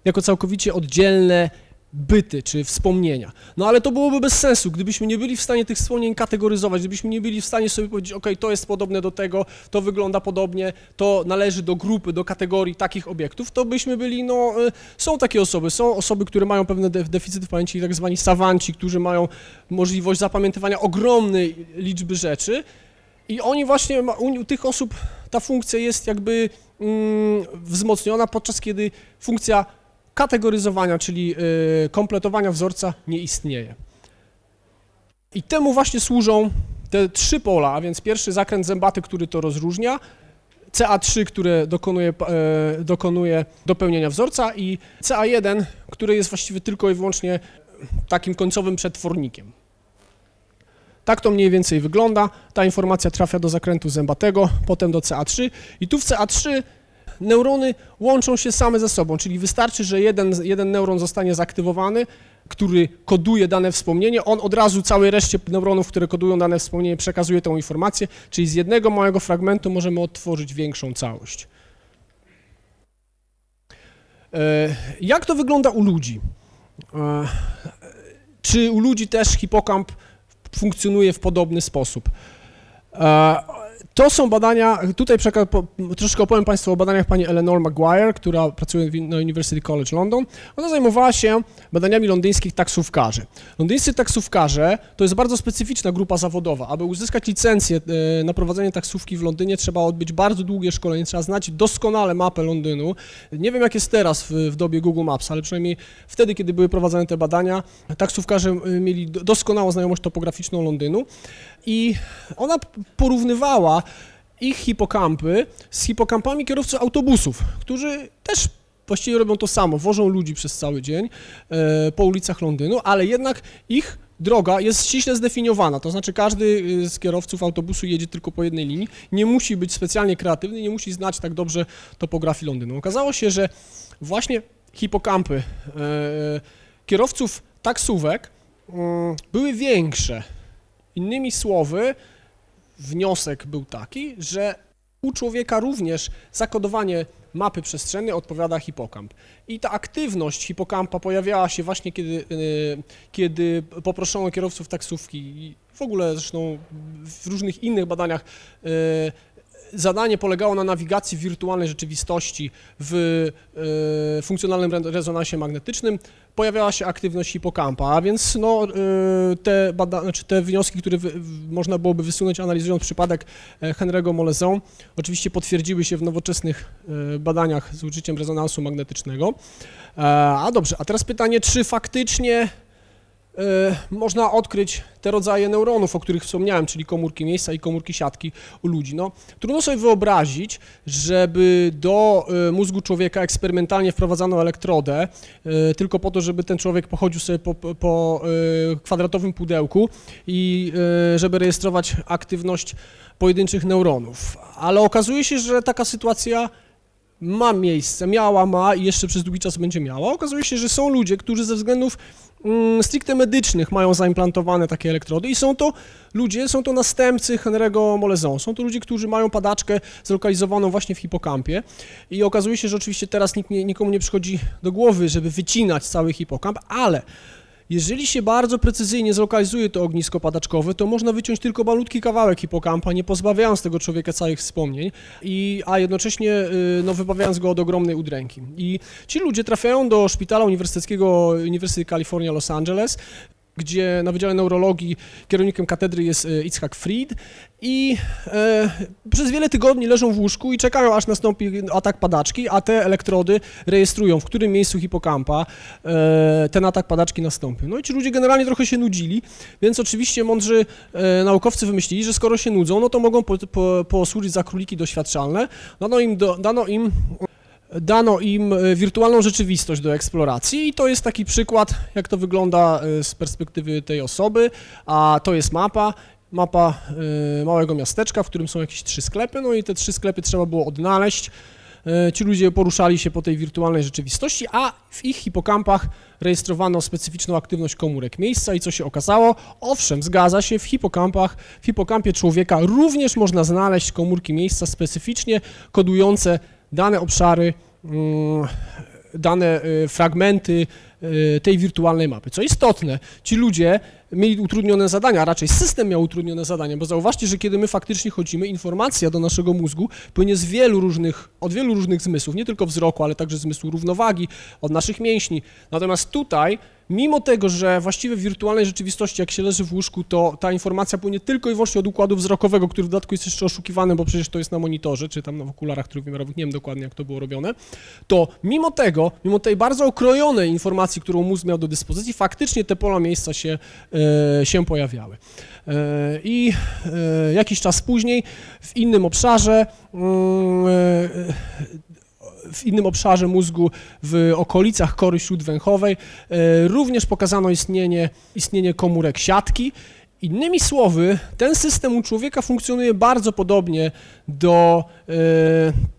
jako całkowicie oddzielne byty czy wspomnienia. No ale to byłoby bez sensu, gdybyśmy nie byli w stanie tych wspomnień kategoryzować, gdybyśmy nie byli w stanie sobie powiedzieć, ok, to jest podobne do tego, to wygląda podobnie, to należy do grupy, do kategorii takich obiektów, to byśmy byli, no, y, są takie osoby, są osoby, które mają pewne deficyty w pamięci, tak zwani sawanci, którzy mają możliwość zapamiętywania ogromnej liczby rzeczy i oni właśnie, u tych osób ta funkcja jest jakby mm, wzmocniona, podczas kiedy funkcja kategoryzowania, czyli y, kompletowania wzorca nie istnieje. I temu właśnie służą te trzy pola, a więc pierwszy zakręt zębaty, który to rozróżnia, CA3, które dokonuje, e, dokonuje dopełnienia wzorca i CA1, który jest właściwie tylko i wyłącznie takim końcowym przetwornikiem. Tak to mniej więcej wygląda. Ta informacja trafia do zakrętu zębatego, potem do CA3 i tu w CA3 neurony łączą się same ze sobą, czyli wystarczy, że jeden, jeden neuron zostanie zaktywowany, który koduje dane wspomnienie, on od razu całej reszcie neuronów, które kodują dane wspomnienie, przekazuje tę informację, czyli z jednego małego fragmentu możemy odtworzyć większą całość. E, jak to wygląda u ludzi? E, czy u ludzi też hipokamp funkcjonuje w podobny sposób? To są badania, tutaj troszkę opowiem Państwu o badaniach pani Eleanor Maguire, która pracuje na University College London. Ona zajmowała się badaniami londyńskich taksówkarzy. Londyńscy taksówkarze to jest bardzo specyficzna grupa zawodowa. Aby uzyskać licencję e, na prowadzenie taksówki w Londynie trzeba odbyć bardzo długie szkolenie, trzeba znać doskonale mapę Londynu. Nie wiem jak jest teraz w, w dobie Google Maps, ale przynajmniej wtedy, kiedy były prowadzone te badania, taksówkarze e, mieli doskonałą znajomość topograficzną Londynu i ona porównywała ich hipokampy z hipokampami kierowców autobusów, którzy też właściwie robią to samo, wożą ludzi przez cały dzień e, po ulicach Londynu, ale jednak ich droga jest ściśle zdefiniowana, to znaczy każdy e, z kierowców autobusu jedzie tylko po jednej linii, nie musi być specjalnie kreatywny, nie musi znać tak dobrze topografii Londynu. Okazało się, że właśnie hipokampy e, kierowców taksówek mm, były większe. Innymi słowy, wniosek był taki, że u człowieka również zakodowanie mapy przestrzennej odpowiada hipokamp. I ta aktywność hipokampa pojawiała się właśnie, kiedy, y, kiedy poproszono kierowców taksówki i w ogóle zresztą w różnych innych badaniach y, zadanie polegało na nawigacji wirtualnej rzeczywistości w y, funkcjonalnym rezonansie magnetycznym, pojawiała się aktywność hipokampa, a więc no, y, te, bada, znaczy te wnioski, które wy, można byłoby wysunąć analizując przypadek e, Henry'ego Molezon, oczywiście potwierdziły się w nowoczesnych y, badaniach z użyciem rezonansu magnetycznego. E, a dobrze, a teraz pytanie, czy faktycznie E, można odkryć te rodzaje neuronów, o których wspomniałem, czyli komórki miejsca i komórki siatki u ludzi. No, trudno sobie wyobrazić, żeby do e, mózgu człowieka eksperymentalnie wprowadzano elektrodę, e, tylko po to, żeby ten człowiek pochodził sobie po, po kwadratowym pudełku i żeby rejestrować aktywność pojedynczych neuronów. Ale okazuje się, że taka sytuacja ma miejsce, miała, ma i jeszcze przez długi czas będzie miała. Okazuje się, że są ludzie, którzy ze względów stricte medycznych mają zaimplantowane takie elektrody i są to ludzie, są to następcy Henry'ego Molezon. Są to ludzie, którzy mają padaczkę zlokalizowaną właśnie w hipokampie i okazuje się, że oczywiście teraz nikt nie, nikomu nie przychodzi do głowy, żeby wycinać cały hipokamp, ale jeżeli się bardzo precyzyjnie zlokalizuje to ognisko padaczkowe, to można wyciąć tylko malutki kawałek hipokampa, nie pozbawiając tego człowieka całych wspomnień, i, a jednocześnie y, no, wybawiając go od ogromnej udręki. I ci ludzie trafiają do szpitala uniwersyteckiego Uniwersytetu California Los Angeles, gdzie na Wydziale Neurologii kierownikiem katedry jest e, Itzhak Fried i e, przez wiele tygodni leżą w łóżku i czekają, aż nastąpi atak padaczki, a te elektrody rejestrują, w którym miejscu hipokampa e, ten atak padaczki nastąpił. No i ci ludzie generalnie trochę się nudzili, więc oczywiście mądrzy e, naukowcy wymyślili, że skoro się nudzą, no to mogą po, po, posłużyć za króliki doświadczalne. Dano im, do, dano im dano im e, wirtualną rzeczywistość do eksploracji i to jest taki przykład, jak to wygląda e, z perspektywy tej osoby, a to jest mapa, mapa e, małego miasteczka, w którym są jakieś trzy sklepy, no i te trzy sklepy trzeba było odnaleźć. Ci ludzie poruszali się po tej wirtualnej rzeczywistości, a w ich hipokampach rejestrowano specyficzną aktywność komórek miejsca i co się okazało? Owszem, zgadza się, w hipokampach, w hipokampie człowieka również można znaleźć komórki miejsca specyficznie kodujące dane obszary, mm, dane y, fragmenty y, tej wirtualnej mapy. Co istotne, ci ludzie mieli utrudnione zadania, a raczej system miał utrudnione zadania, bo zauważcie, że kiedy my faktycznie chodzimy, informacja do naszego mózgu płynie z wielu różnych, od wielu różnych zmysłów, nie tylko wzroku, ale także zmysłu równowagi, od naszych mięśni. Natomiast tutaj mimo tego, że właściwie w wirtualnej rzeczywistości, jak się leży w łóżku, to ta informacja płynie tylko i wyłącznie od układu wzrokowego, który w dodatku jest jeszcze oszukiwany, bo przecież to jest na monitorze, czy tam na okularach trójwymiarowych, nie wiem dokładnie jak to było robione, to mimo tego, mimo tej bardzo okrojonej informacji, którą mózg miał do dyspozycji, faktycznie te pola miejsca się, e, się pojawiały. E, I e, jakiś czas później w innym obszarze mm, w innym obszarze mózgu w okolicach kory śródwęchowej e, również pokazano istnienie, istnienie komórek siatki. Innymi słowy, ten system u człowieka funkcjonuje bardzo podobnie do e,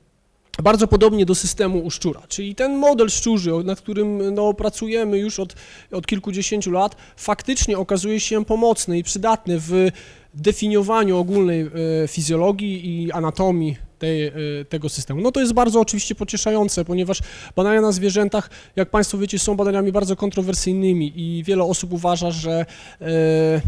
bardzo podobnie do systemu u szczura. Czyli ten model szczurzy, nad którym no, pracujemy już od, od kilkudziesięciu lat, faktycznie okazuje się pomocny i przydatny w definiowaniu ogólnej e, fizjologii i anatomii tej, y, tego systemu. No to jest bardzo oczywiście pocieszające, ponieważ badania na zwierzętach, jak Państwo wiecie, są badaniami bardzo kontrowersyjnymi i wiele osób uważa, że e,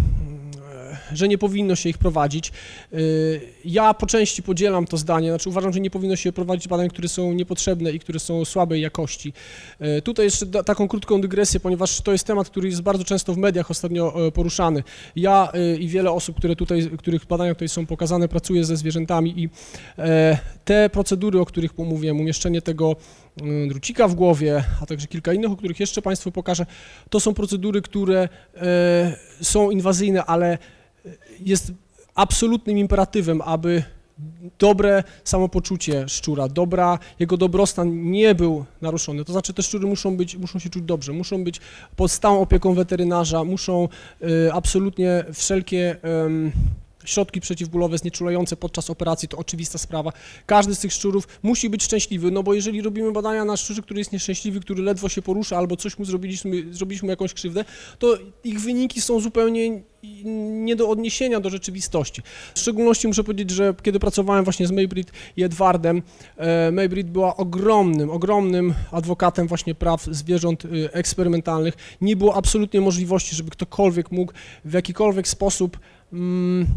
że nie powinno się ich prowadzić. Y, Ja po części podzielam to zdanie, znaczy uważam, że nie powinno się prowadzić badań, które są niepotrzebne i które są słabej jakości. Y, Tutaj jeszcze taką krótką dygresję, ponieważ to jest temat, który jest bardzo często w mediach ostatnio e, poruszany. Ja y, i wiele osób, które tutaj, których badania tutaj są pokazane, pracuje ze zwierzętami i e, te procedury, o których mówiłem, umieszczenie tego y, drucika w głowie, a także kilka innych, o których jeszcze Państwu pokażę, to są procedury, które e, są inwazyjne, ale jest absolutnym imperatywem, aby dobre samopoczucie szczura, dobra, jego dobrostan nie był naruszony. To znaczy te szczury muszą być, muszą się czuć dobrze, muszą być pod stałą opieką weterynarza, muszą e, absolutnie wszelkie em, środki przeciwbólowe znieczulające podczas operacji, to oczywista sprawa. Każdy z tych szczurów musi być szczęśliwy, no bo jeżeli robimy badania na szczurze, który jest nieszczęśliwy, który ledwo się porusza albo coś mu zrobiliśmy, zrobiliśmy jakąś krzywdę, to ich wyniki są zupełnie nie do odniesienia do rzeczywistości. W szczególności muszę powiedzieć, że kiedy pracowałem właśnie z Maybrit i Edwardem, e, Maybrit była ogromnym, ogromnym adwokatem właśnie praw zwierząt y, eksperymentalnych. Nie było absolutnie możliwości, żeby ktokolwiek mógł w jakikolwiek sposób mm,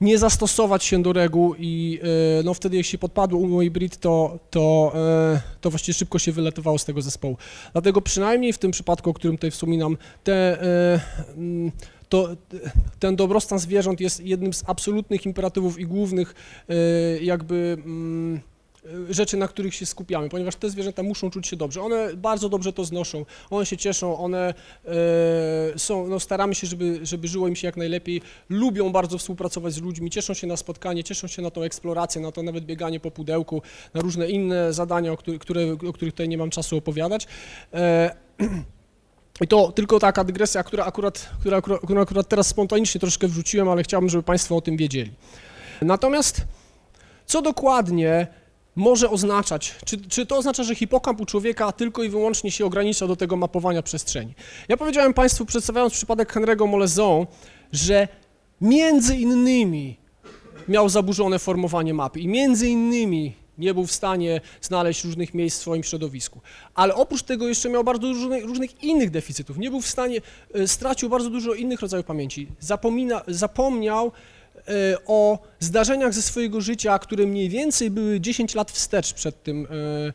nie zastosować się do reguł i e, no wtedy jak się podpadło u Maybrit, to, to, e, to właściwie szybko się wyletowało z tego zespołu. Dlatego przynajmniej w tym przypadku, o którym tutaj wspominam, te e, mm, to ten dobrostan zwierząt jest jednym z absolutnych imperatywów i głównych jakby mm, rzeczy, na których się skupiamy, ponieważ te zwierzęta muszą czuć się dobrze. One bardzo dobrze to znoszą, one się cieszą, one e, są, no staramy się, żeby, żeby żyło im się jak najlepiej, lubią bardzo współpracować z ludźmi, cieszą się na spotkanie, cieszą się na tą eksplorację, na to nawet bieganie po pudełku, na różne inne zadania, o, których, które, o których tutaj nie mam czasu opowiadać. E, i to tylko taka dygresja, która akurat, która, którą akurat teraz spontanicznie troszkę wrzuciłem, ale chciałbym, żeby Państwo o tym wiedzieli. Natomiast co dokładnie może oznaczać, czy, czy to oznacza, że hipokamp u człowieka tylko i wyłącznie się ogranicza do tego mapowania przestrzeni? Ja powiedziałem Państwu, przedstawiając przypadek Henry'ego Moleson, że między innymi miał zaburzone formowanie mapy i między innymi nie był w stanie znaleźć różnych miejsc w swoim środowisku. Ale oprócz tego jeszcze miał bardzo dużo różnych, innych deficytów. Nie był w stanie, e, stracił bardzo dużo innych rodzajów pamięci. Zapomina, zapomniał o zdarzeniach ze swojego życia, które mniej więcej były 10 lat wstecz przed tym, e,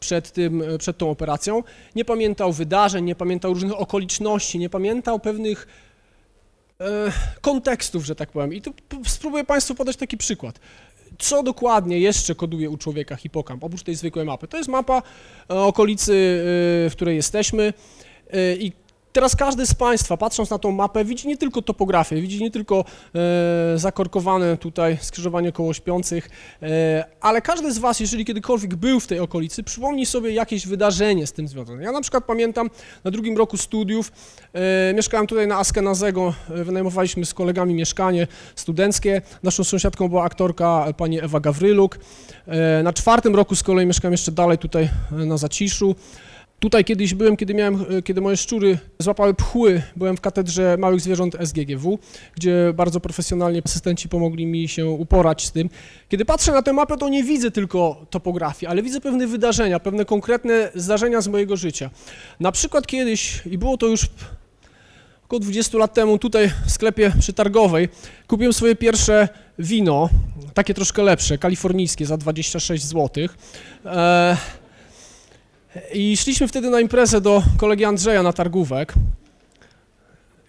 przed, tym, e, przed tą operacją. Nie pamiętał wydarzeń, nie pamiętał różnych okoliczności, nie pamiętał pewnych e, kontekstów, że tak powiem. I tu spróbuję Państwu podać taki przykład. Co dokładnie jeszcze koduje u człowieka hipokamp, oprócz tej zwykłej mapy? To jest mapa e, okolicy, e, w której jesteśmy e, i teraz każdy z Państwa, patrząc na tą mapę, widzi nie tylko topografię, widzi nie tylko e, zakorkowane tutaj skrzyżowanie koło śpiących, e, ale każdy z Was, jeżeli kiedykolwiek był w tej okolicy, przypomni sobie jakieś wydarzenie z tym związane. Ja na przykład pamiętam na drugim roku studiów, e, mieszkałem tutaj na Askenazego, e, wynajmowaliśmy z kolegami mieszkanie studenckie, naszą sąsiadką była aktorka pani Ewa Gawryluk. E, na czwartym roku z kolei mieszkałem jeszcze dalej tutaj e, na Zaciszu. Tutaj kiedyś byłem, kiedy miałem, e, kiedy moje szczury złapały pchły, byłem w katedrze małych zwierząt SGGW, gdzie bardzo profesjonalnie asystenci pomogli mi się uporać z tym. Kiedy patrzę na tę mapę, to nie widzę tylko topografii, ale widzę pewne wydarzenia, pewne konkretne zdarzenia z mojego życia. Na przykład kiedyś, i było to już około 20 lat temu, tutaj w sklepie przetargowej, kupiłem swoje pierwsze wino, takie troszkę lepsze, kalifornijskie, za 26 zł. E, i szliśmy wtedy na imprezę do kolegi Andrzeja na targówek.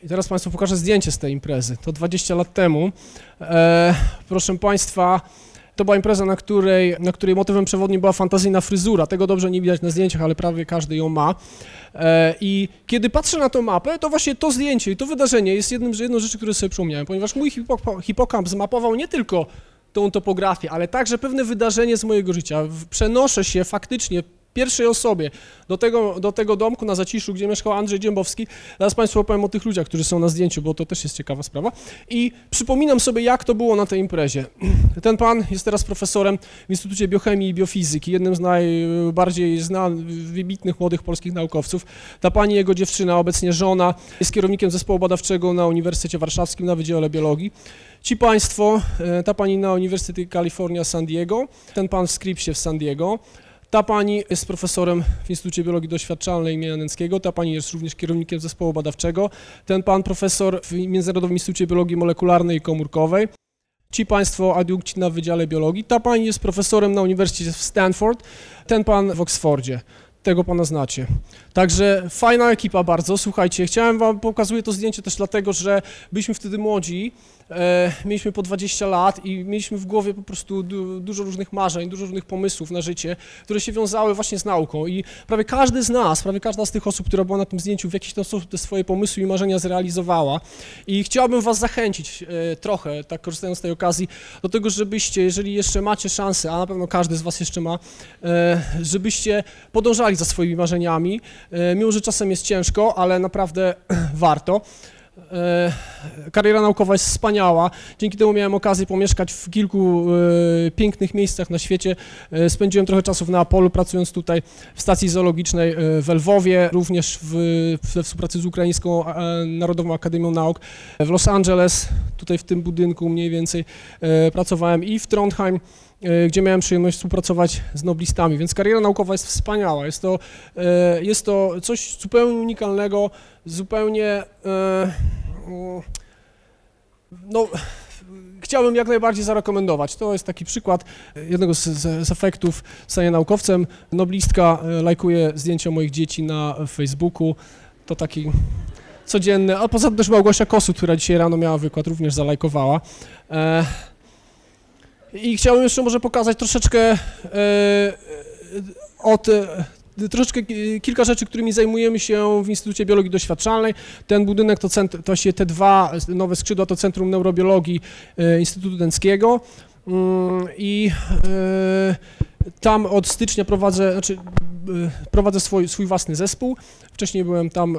I teraz Państwu pokażę zdjęcie z tej imprezy. To 20 lat temu. E, proszę Państwa, to była impreza, na której, na której motywem przewodnim była fantazyjna fryzura. Tego dobrze nie widać na zdjęciach, ale prawie każdy ją ma. E, I kiedy patrzę na tę mapę, to właśnie to zdjęcie i to wydarzenie jest jednym, jedną rzeczy, które sobie przypomniałem, ponieważ mój hipo- hipokamp zmapował nie tylko tą topografię, ale także pewne wydarzenie z mojego życia. Przenoszę się faktycznie pierwszej osobie do tego, do tego domku na Zaciszu, gdzie mieszkał Andrzej Dziębowski. Zaraz Państwu opowiem o tych ludziach, którzy są na zdjęciu, bo to też jest ciekawa sprawa. I przypominam sobie, jak to było na tej imprezie. Ten pan jest teraz profesorem w Instytucie Biochemii i Biofizyki, jednym z najbardziej znanych, wybitnych młodych polskich naukowców. Ta pani, jego dziewczyna, obecnie żona, jest kierownikiem zespołu badawczego na Uniwersytecie Warszawskim na Wydziale Biologii. Ci państwo, e, ta pani na Uniwersytecie Kalifornia San Diego, ten pan w Scripsie w San Diego, Ta pani jest profesorem w Instytucie Biologii Doświadczalnej im. Nęckiego, ta pani jest również kierownikiem zespołu badawczego, ten pan profesor w Międzynarodowym Instytucie Biologii Molekularnej i Komórkowej, ci państwo adiunkci na Wydziale Biologii, ta pani jest profesorem na Uniwersytecie w Stanford, ten pan w Oksfordzie. Tego pana znacie. Także fajna ekipa bardzo, słuchajcie, chciałem wam, pokazuję to zdjęcie też dlatego, że byliśmy wtedy młodzi, mieliśmy po 20 lat i mieliśmy w głowie po prostu du, dużo różnych marzeń, dużo różnych pomysłów na życie, które się wiązały właśnie z nauką. I prawie każdy z nas, prawie każda z tych osób, która była na tym zdjęciu w jakiś sposób te swoje pomysły i marzenia zrealizowała. I chciałbym was zachęcić e, trochę, tak korzystając z tej okazji, do tego, żebyście, jeżeli jeszcze macie szansę, a na pewno każdy z was jeszcze ma, e, żebyście podążali za swoimi marzeniami, e, mimo że czasem jest ciężko, ale naprawdę warto. E, kariera naukowa jest wspaniała. Dzięki temu miałem okazję pomieszkać w kilku e, pięknych miejscach na świecie. E, spędziłem trochę czasu w Neapolu, pracując tutaj w stacji zoologicznej w Lwowie, również w, we współpracy z Ukraińską Narodową Akademią Nauk. W Los Angeles, tutaj w tym budynku mniej więcej pracowałem i w Trondheim gdzie miałem przyjemność współpracować z noblistami, więc kariera naukowa jest wspaniała. Jest to, jest to coś zupełnie unikalnego, zupełnie e, no, chciałbym jak najbardziej zarekomendować. To jest taki przykład jednego z, z, z efektów stania naukowcem. Noblistka e, lajkuje zdjęcia moich dzieci na Facebooku. To taki codzienny, a poza tym też Małgosia Kosu, która dzisiaj rano miała wykład, również zalajkowała. E, I chciałbym jeszcze może pokazać troszeczkę od troszeczkę kilka rzeczy, którymi zajmujemy się w Instytucie Biologii Doświadczalnej. Ten budynek to, centr, to się te dwa nowe skrzydła to Centrum Neurobiologii e, Instytutu Dęckiego mm, i e, tam od stycznia prowadzę, znaczy e, prowadzę swój, swój własny zespół. Wcześniej byłem tam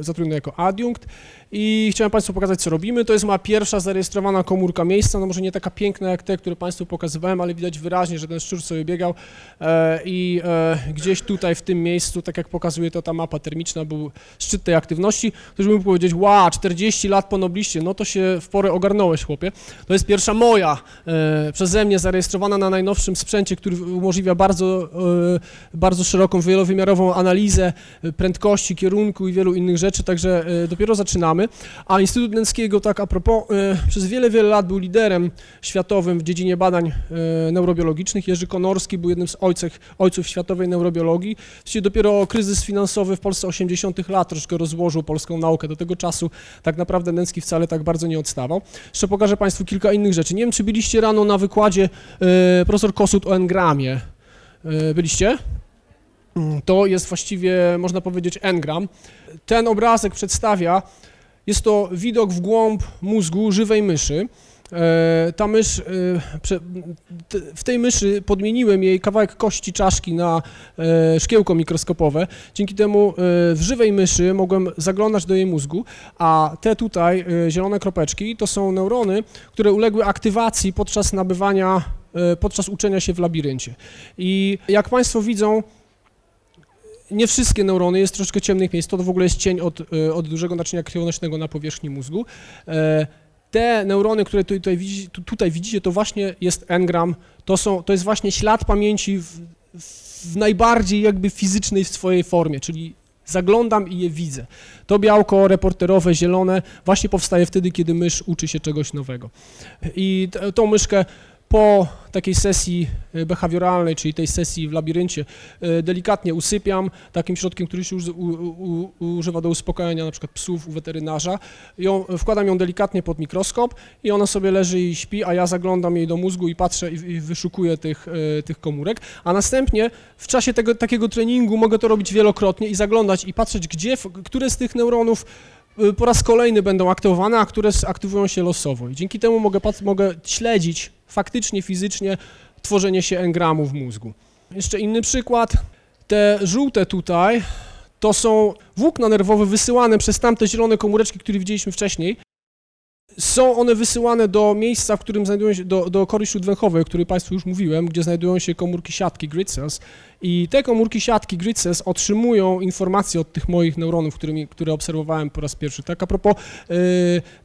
zatrudniony jako adiunkt i chciałem Państwu pokazać, co robimy. To jest moja pierwsza zarejestrowana komórka miejsca, no może nie taka piękna jak te, które Państwu pokazywałem, ale widać wyraźnie, że ten szczur sobie biegał e, i e, gdzieś tutaj w tym miejscu, tak jak pokazuje to ta mapa termiczna, był szczyt tej aktywności. Ktoś mógł powiedzieć, wow, 40 lat po nobliście, no to się w porę ogarnąłeś, chłopie. To jest pierwsza moja, e, przeze mnie zarejestrowana na najnowszym sprzęcie, który umożliwia bardzo, bardzo szeroką, wielowymiarową analizę prędkości, kierunku i wielu innych rzeczy, także dopiero zaczynamy mamy, a Instytut Nęckiego, tak a propos, e, przez wiele, wiele lat był liderem światowym w dziedzinie badań e, neurobiologicznych. Jerzy Konorski był jednym z ojców, ojców światowej neurobiologii. Właściwie dopiero kryzys finansowy w Polsce 80 lat troszkę rozłożył polską naukę. Do tego czasu tak naprawdę Nęcki wcale tak bardzo nie odstawał. Jeszcze pokażę Państwu kilka innych rzeczy. Nie wiem, czy byliście rano na wykładzie e, profesor Kosut o engramie. Byliście? To jest właściwie, można powiedzieć, engram. Ten obrazek przedstawia jest to widok w głąb mózgu żywej myszy. E, ta mysz, e, w tej myszy podmieniłem jej kawałek kości czaszki na e, szkiełko mikroskopowe. Dzięki temu w żywej myszy mogłem zaglądać do jej mózgu, a te tutaj zielone kropeczki to są neurony, które uległy aktywacji podczas nabywania, podczas uczenia się w labiryncie. I jak Państwo widzą, nie wszystkie neurony, jest troszkę ciemnych miejsc, to w ogóle jest cień od, e, od dużego naczynia krwionośnego na powierzchni mózgu. E, te neurony, które tutaj, tutaj widzicie, to właśnie jest engram, to, są, to jest właśnie ślad pamięci w, w najbardziej jakby fizycznej swojej formie, czyli zaglądam i je widzę. To białko reporterowe, zielone właśnie powstaje wtedy, kiedy mysz uczy się czegoś nowego. I tą myszkę po takiej sesji e, behawioralnej, czyli tej sesji w labiryncie, e, delikatnie usypiam takim środkiem, który się używa do uspokajania na przykład psów u weterynarza. Ją, wkładam ją delikatnie pod mikroskop i ona sobie leży i śpi, a ja zaglądam jej do mózgu i patrzę i wyszukuję tych, e, tych komórek, a następnie w czasie tego, takiego treningu mogę to robić wielokrotnie i zaglądać i patrzeć, gdzie, które z tych neuronów po raz kolejny będą aktywowane, a które aktywują się losowo. I dzięki temu mogę, mogę śledzić faktycznie, fizycznie tworzenie się engramów w mózgu. Jeszcze inny przykład. Te żółte tutaj to są włókna nerwowe wysyłane przez tamte zielone komóreczki, które widzieliśmy wcześniej. Są one wysyłane do miejsca, w którym znajdują się, do, do kory śródwęchowej, o której Państwu już mówiłem, gdzie znajdują się komórki siatki grid cells i te komórki siatki grid cells otrzymują informacje od tych moich neuronów, którymi, które obserwowałem po raz pierwszy. Tak a propos, yy,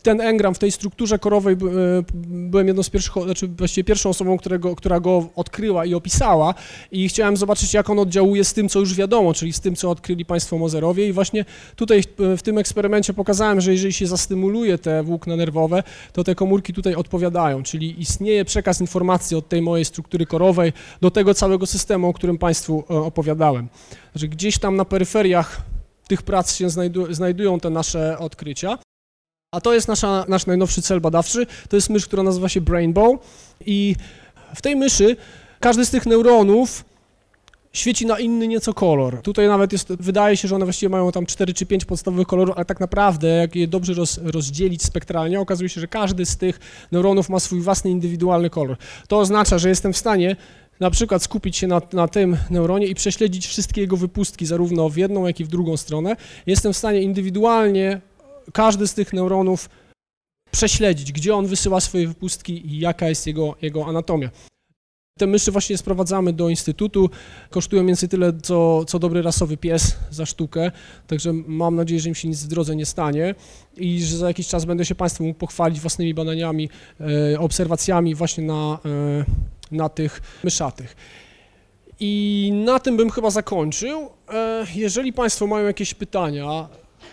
ten engram w tej strukturze korowej yy, byłem jedną z pierwszych, znaczy właściwie pierwszą osobą, którego, która go odkryła i opisała. I chciałem zobaczyć, jak on oddziałuje z tym, co już wiadomo, czyli z tym, co odkryli Państwo Mozerowie. I właśnie tutaj w tym eksperymencie pokazałem, że jeżeli się zastymuluje te włókna nerwowe, to te komórki tutaj odpowiadają, czyli istnieje przekaz informacji od tej mojej struktury korowej do tego całego systemu, o którym Państwu e, opowiadałem. Że gdzieś tam na peryferiach tych prac się znajdu znajdują te nasze odkrycia. A to jest nasza, nasz najnowszy cel badawczy, to jest mysz, która nazywa się Brainbow i w tej myszy każdy z tych neuronów świeci na inny nieco kolor. Tutaj nawet jest, wydaje się, że one właściwie mają tam 4 czy 5 podstawowych kolorów, ale tak naprawdę, jak je dobrze roz, rozdzielić spektralnie, okazuje się, że każdy z tych neuronów ma swój własny indywidualny kolor. To oznacza, że jestem w stanie na przykład skupić się na, na tym neuronie i prześledzić wszystkie jego wypustki, zarówno w jedną, jak i w drugą stronę. Jestem w stanie indywidualnie każdy z tych neuronów prześledzić, gdzie on wysyła swoje wypustki i jaka jest jego, jego anatomia. Te myszy właśnie sprowadzamy do instytutu, kosztują więcej tyle, co, co dobry rasowy pies za sztukę, także mam nadzieję, że im się nic w drodze nie stanie i że za jakiś czas będę się Państwu mógł pochwalić własnymi badaniami, e, obserwacjami właśnie na, e, na tych myszatych. I na tym bym chyba zakończył. E, jeżeli Państwo mają jakieś pytania,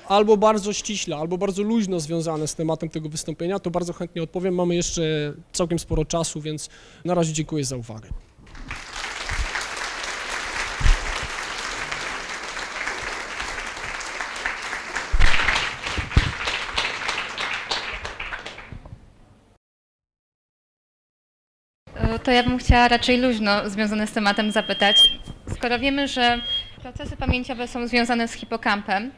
albo bardzo ściśle, albo bardzo luźno związane z tematem tego wystąpienia, to bardzo chętnie odpowiem. Mamy jeszcze całkiem sporo czasu, więc na razie dziękuję za uwagę. To ja bym chciała raczej luźno związane z tematem zapytać. Skoro wiemy, że procesy pamięciowe są związane z hipokampem,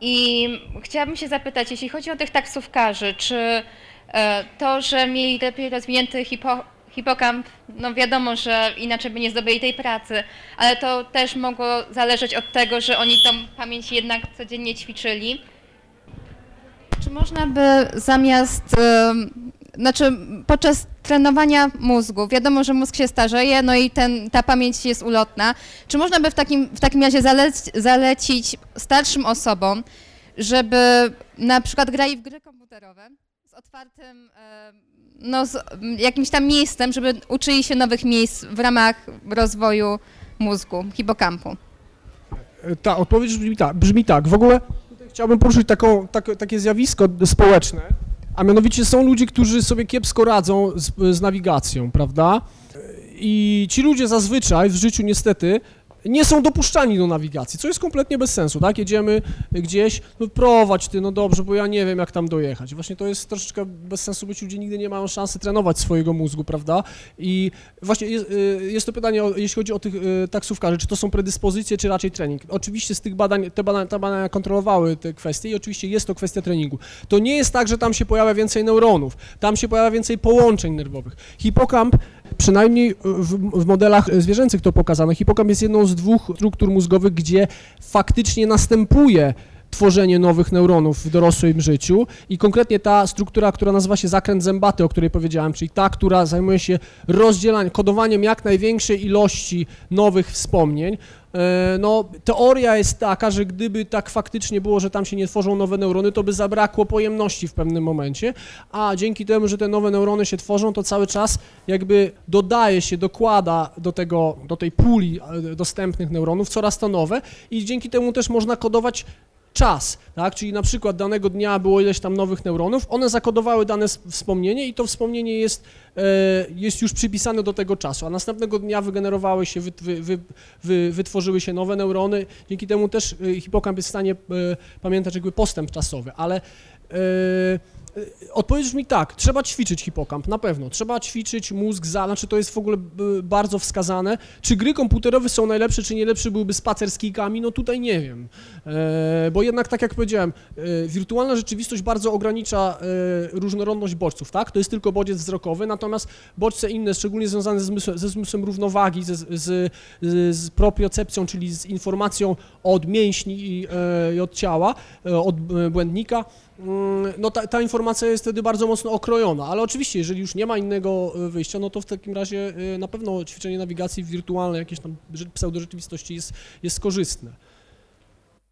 i chciałabym się zapytać, jeśli chodzi o tych taksówkarzy, czy e, to, że mieli lepiej rozwinięty hipo, hipokamp, no wiadomo, że inaczej by nie zdobyli tej pracy, ale to też mogło zależeć od tego, że oni tą pamięć jednak codziennie ćwiczyli. Czy można by zamiast znaczy podczas trenowania mózgu, wiadomo, że mózg się starzeje, no i ten, ta pamięć jest ulotna. Czy można by w takim, w takim razie zalecić starszym osobom, żeby na przykład grali w gry komputerowe z otwartym, e, no z jakimś tam miejscem, żeby uczyli się nowych miejsc w ramach rozwoju mózgu, hipokampu? E, ta odpowiedź brzmi tak. Brzmi tak. W ogóle chciałbym poruszyć taką, tak, takie zjawisko społeczne, a mianowicie są ludzie, którzy sobie kiepsko radzą z, z nawigacją, prawda? I ci ludzie zazwyczaj w życiu niestety nie są dopuszczani do nawigacji, co jest kompletnie bez sensu, tak? Jedziemy gdzieś, no prowadź ty, no dobrze, bo ja nie wiem, jak tam dojechać. Właśnie to jest troszeczkę bez sensu, bo ci ludzie nigdy nie mają szansy trenować swojego mózgu, prawda? I właśnie jest, y, jest to pytanie, jeśli chodzi o tych y, taksówkarzy, czy to są predyspozycje, czy raczej trening. Oczywiście z tych badań, te badania, te badania kontrolowały te kwestie i oczywiście jest to kwestia treningu. To nie jest tak, że tam się pojawia więcej neuronów, tam się pojawia więcej połączeń nerwowych. Hipokamp przynajmniej w, w, modelach zwierzęcych to pokazano, hipokamp jest jedną z dwóch struktur mózgowych, gdzie faktycznie następuje tworzenie nowych neuronów w dorosłym życiu i konkretnie ta struktura, która nazywa się zakręt zębaty, o której powiedziałem, czyli ta, która zajmuje się rozdzielaniem, kodowaniem jak największej ilości nowych wspomnień, e, no, teoria jest taka, że gdyby tak faktycznie było, że tam się nie tworzą nowe neurony, to by zabrakło pojemności w pewnym momencie, a dzięki temu, że te nowe neurony się tworzą, to cały czas jakby dodaje się, dokłada do tego, do tej puli e, dostępnych neuronów coraz to nowe i dzięki temu też można kodować czas, tak? Czyli na przykład danego dnia było ileś tam nowych neuronów, one zakodowały dane wspomnienie i to wspomnienie jest, e, jest już przypisane do tego czasu, a następnego dnia wygenerowały się, wy, wy, wy, wytworzyły się nowe neurony, dzięki temu też e, hipokamp jest w stanie e, pamiętać jakby postęp czasowy, ale Odpowiedź brzmi tak, trzeba ćwiczyć hipokamp, na pewno. Trzeba ćwiczyć mózg za, znaczy to jest w ogóle bardzo wskazane. Czy gry komputerowe są najlepsze, czy nie lepsze byłyby spacer z kijkami? No tutaj nie wiem. E, bo jednak, tak jak powiedziałem, e, wirtualna rzeczywistość bardzo ogranicza e, różnorodność bodźców, tak? To jest tylko bodziec wzrokowy, natomiast bodźce inne, szczególnie związane ze zmysłem, ze zmysłem równowagi, z, z, propriocepcją, czyli z informacją od mięśni i, i od ciała, od błędnika, no ta, ta, informacja jest wtedy bardzo mocno okrojona, ale oczywiście, jeżeli już nie ma innego e, wyjścia, no to w takim razie e, na pewno ćwiczenie nawigacji wirtualnej, jakieś tam pseudorzeczywistości jest, jest korzystne.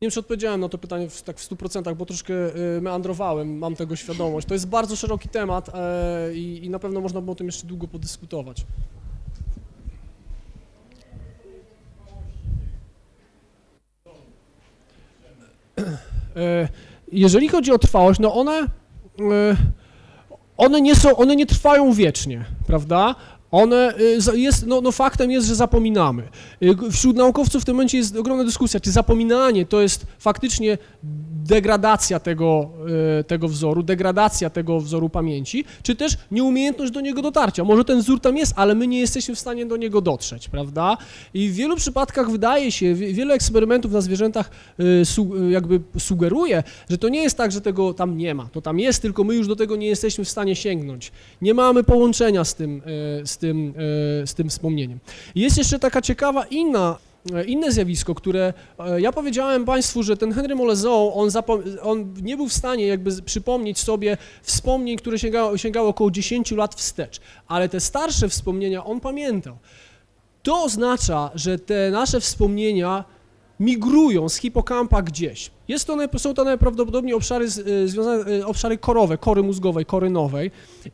Nie wiem, czy odpowiedziałem na to pytanie w, tak w 100%, bo troszkę meandrowałem, mam tego świadomość. To jest bardzo szeroki temat i, i na pewno można by o tym jeszcze długo podyskutować. E, jeżeli chodzi o trwałość, no one, one nie są, one nie trwają wiecznie, prawda? One, y, jest, no, no, faktem jest, że zapominamy. Y, wśród naukowców w tym momencie jest ogromna dyskusja, czy zapominanie to jest faktycznie degradacja tego, y, tego wzoru, degradacja tego wzoru pamięci, czy też nieumiejętność do niego dotarcia. Może ten wzór tam jest, ale my nie jesteśmy w stanie do niego dotrzeć, prawda? I w wielu przypadkach wydaje się, wiele eksperymentów na zwierzętach jakby sugeruje, że to nie jest tak, że tego tam nie ma. To tam jest, tylko my już do tego nie jesteśmy w stanie sięgnąć. Nie mamy połączenia z tym, z z tym, e, z tym wspomnieniem. Jest jeszcze taka ciekawa inna e, inne zjawisko, które e, ja powiedziałem Państwu, że ten Henry Molezeau, on, on, nie był w stanie jakby przypomnieć sobie wspomnień, które sięgało, sięgało około 10 lat wstecz, ale te starsze wspomnienia on pamiętał. To oznacza, że te nasze wspomnienia migrują z hipokampa gdzieś. Jest to, są to najprawdopodobniej obszary, związane, obszary korowe, kory mózgowej, kory nowej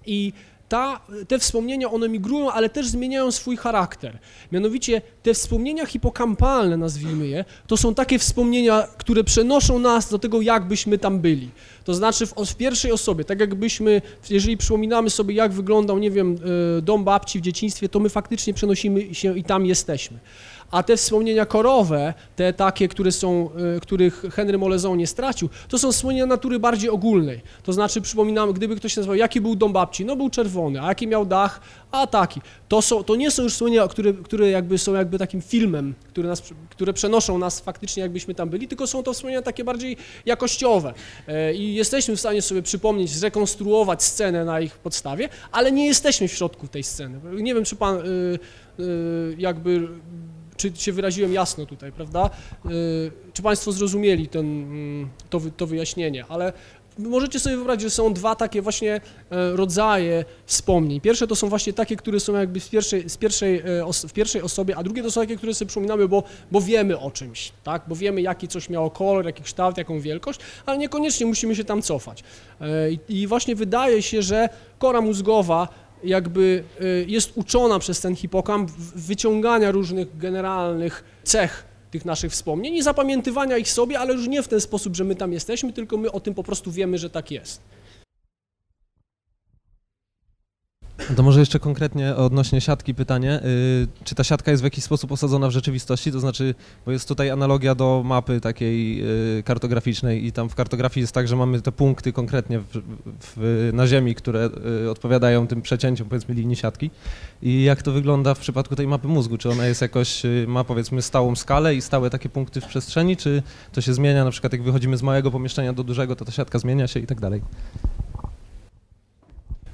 i ta, te wspomnienia, one migrują, ale też zmieniają swój charakter. Mianowicie te wspomnienia hipokampalne, nazwijmy je, to są takie wspomnienia, które przenoszą nas do tego, jakbyśmy tam byli. To znaczy w, w pierwszej osobie, tak jakbyśmy, jeżeli przypominamy sobie, jak wyglądał, nie wiem, e, dom babci w dzieciństwie, to my faktycznie przenosimy się i tam jesteśmy. A te wspomnienia korowe, te takie, które są, e, których Henry Molezon nie stracił, to są wspomnienia natury bardziej ogólnej. To znaczy, przypominamy, gdyby ktoś nazywał, jaki był dom babci? No był czerwony, a jaki miał dach? A taki. To, są, to nie są już wspomnienia, które, które jakby są jakby takim filmem, które, nas, które przenoszą nas faktycznie, jakbyśmy tam byli, tylko są to wspomnienia takie bardziej jakościowe. E, I jesteśmy w stanie sobie przypomnieć, zrekonstruować scenę na ich podstawie, ale nie jesteśmy w środku tej sceny. Nie wiem, czy pan y, y, jakby czy się wyraziłem jasno tutaj, prawda? Y, czy Państwo zrozumieli ten, mm, to, to wyjaśnienie, ale możecie sobie wyobrazić, że są dwa takie właśnie e, rodzaje wspomnień. Pierwsze to są właśnie takie, które są jakby z pierwszej, z pierwszej, e, w pierwszej osobie, a drugie to są takie, które sobie przypominamy, bo, bo wiemy o czymś, tak? Bo wiemy, jaki coś miało kolor, jaki kształt, jaką wielkość, ale niekoniecznie musimy się tam cofać. E, I właśnie wydaje się, że kora mózgowa jakby y, jest uczona przez ten hipokamp wyciągania różnych generalnych cech tych naszych wspomnień i zapamiętywania ich sobie, ale już nie w ten sposób, że my tam jesteśmy, tylko my o tym po prostu wiemy, że tak jest. To może jeszcze konkretnie odnośnie siatki pytanie. Y, czy ta siatka jest w jakiś sposób osadzona w rzeczywistości? To znaczy, bo jest tutaj analogia do mapy takiej y, kartograficznej i tam w kartografii jest tak, że mamy te punkty konkretnie w, w, na ziemi, które y, odpowiadają tym przecięciom powiedzmy linii siatki. I jak to wygląda w przypadku tej mapy mózgu? Czy ona jest jakoś, ma powiedzmy stałą skalę i stałe takie punkty w przestrzeni, czy to się zmienia, na przykład jak wychodzimy z małego pomieszczenia do dużego, to ta siatka zmienia się i tak dalej?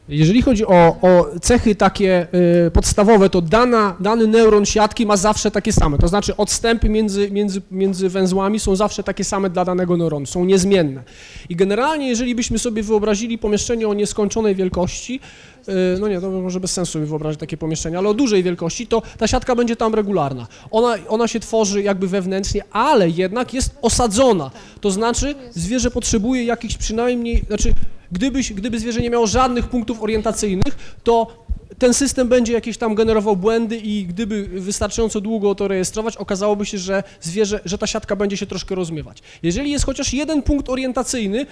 Jeżeli chodzi o, o cechy takie y, podstawowe, to dana, dany neuron siatki ma zawsze takie same. To znaczy odstępy między, między, między węzłami są zawsze takie same dla danego neuronu, są niezmienne. I generalnie, jeżeli byśmy sobie wyobrazili pomieszczenie o nieskończonej wielkości, y, no nie, to może bez sensu sobie wyobrazić takie pomieszczenie, ale o dużej wielkości, to ta siatka będzie tam regularna. Ona, ona się tworzy jakby wewnętrznie, ale jednak jest osadzona. To znaczy zwierzę potrzebuje jakichś przynajmniej, znaczy Gdybyś, gdyby zwierzę nie miało żadnych punktów orientacyjnych, to ten system będzie jakieś tam generował błędy i gdyby wystarczająco długo to rejestrować, okazałoby się, że zwierzę, że ta siatka będzie się troszkę rozmywać. Jeżeli jest chociaż jeden punkt orientacyjny,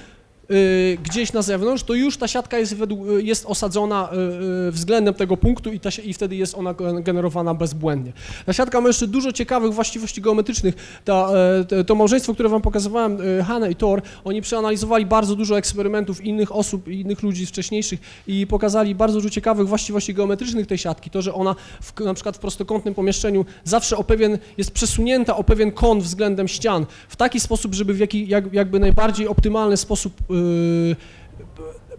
gdzieś na zewnątrz, to już ta siatka jest, według, y, jest osadzona y, względem tego punktu i, ta, i wtedy jest ona generowana bezbłędnie. Ta siatka ma jeszcze dużo ciekawych właściwości geometrycznych. Ta, e, to małżeństwo, które wam pokazywałem, Hanna i Thor, oni przeanalizowali bardzo dużo eksperymentów innych osób, innych ludzi wcześniejszych i pokazali bardzo dużo ciekawych właściwości geometrycznych tej siatki. To, że ona w, na przykład w prostokątnym pomieszczeniu zawsze o pewien, jest przesunięta o pewien kąt względem ścian w taki sposób, żeby w jaki, jak, jakby najbardziej optymalny sposób Y,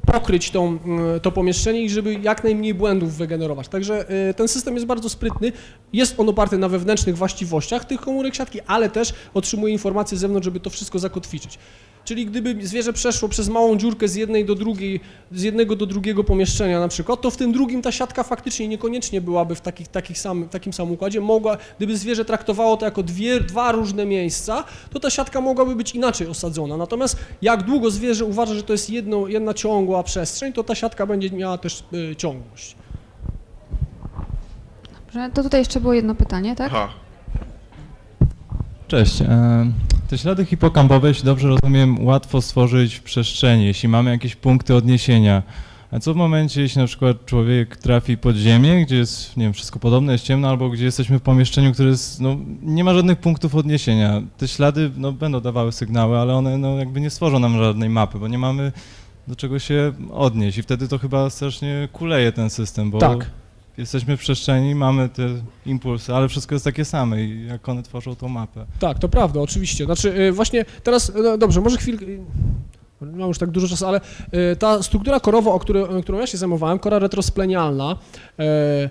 pokryć tą, y, to pomieszczenie i żeby jak najmniej błędów wygenerować. Także y, ten system jest bardzo sprytny, jest on oparty na wewnętrznych właściwościach tych komórek siatki, ale też otrzymuje informacje z zewnątrz, żeby to wszystko zakotwiczyć. Czyli gdyby zwierzę przeszło przez małą dziurkę z jednej do drugiej, z jednego do drugiego pomieszczenia na przykład, to w tym drugim ta siatka faktycznie niekoniecznie byłaby w takich, takich sam, takim samym układzie. Mogła, gdyby zwierzę traktowało to jako dwie, dwa różne miejsca, to ta siatka mogłaby być inaczej osadzona. Natomiast jak długo zwierzę uważa, że to jest jedno, jedna ciągła przestrzeń, to ta siatka będzie miała też y, ciągłość. Dobrze, to tutaj jeszcze było jedno pytanie, tak? Aha. Cześć. Te ślady hipokampowe, jeśli dobrze rozumiem, łatwo stworzyć w przestrzeni, jeśli mamy jakieś punkty odniesienia. A co w momencie, jeśli na przykład człowiek trafi pod ziemię, gdzie jest, nie wiem, wszystko podobne, jest ciemno, albo gdzie jesteśmy w pomieszczeniu, które jest, no, nie ma żadnych punktów odniesienia. Te ślady, no, będą dawały sygnały, ale one, no, jakby nie stworzą nam żadnej mapy, bo nie mamy do czego się odnieść i wtedy to chyba strasznie kuleje ten system, bo Tak. Jesteśmy w przestrzeni, mamy te impulsy, ale wszystko jest takie same i jak one tworzą tą mapę. Tak, to prawda, oczywiście. Znaczy y, właśnie teraz, no dobrze, może chwilkę, y, mam już tak dużo czasu, ale y, ta struktura korowa, o której, którą ja się zajmowałem, kora retrosplenialna, y,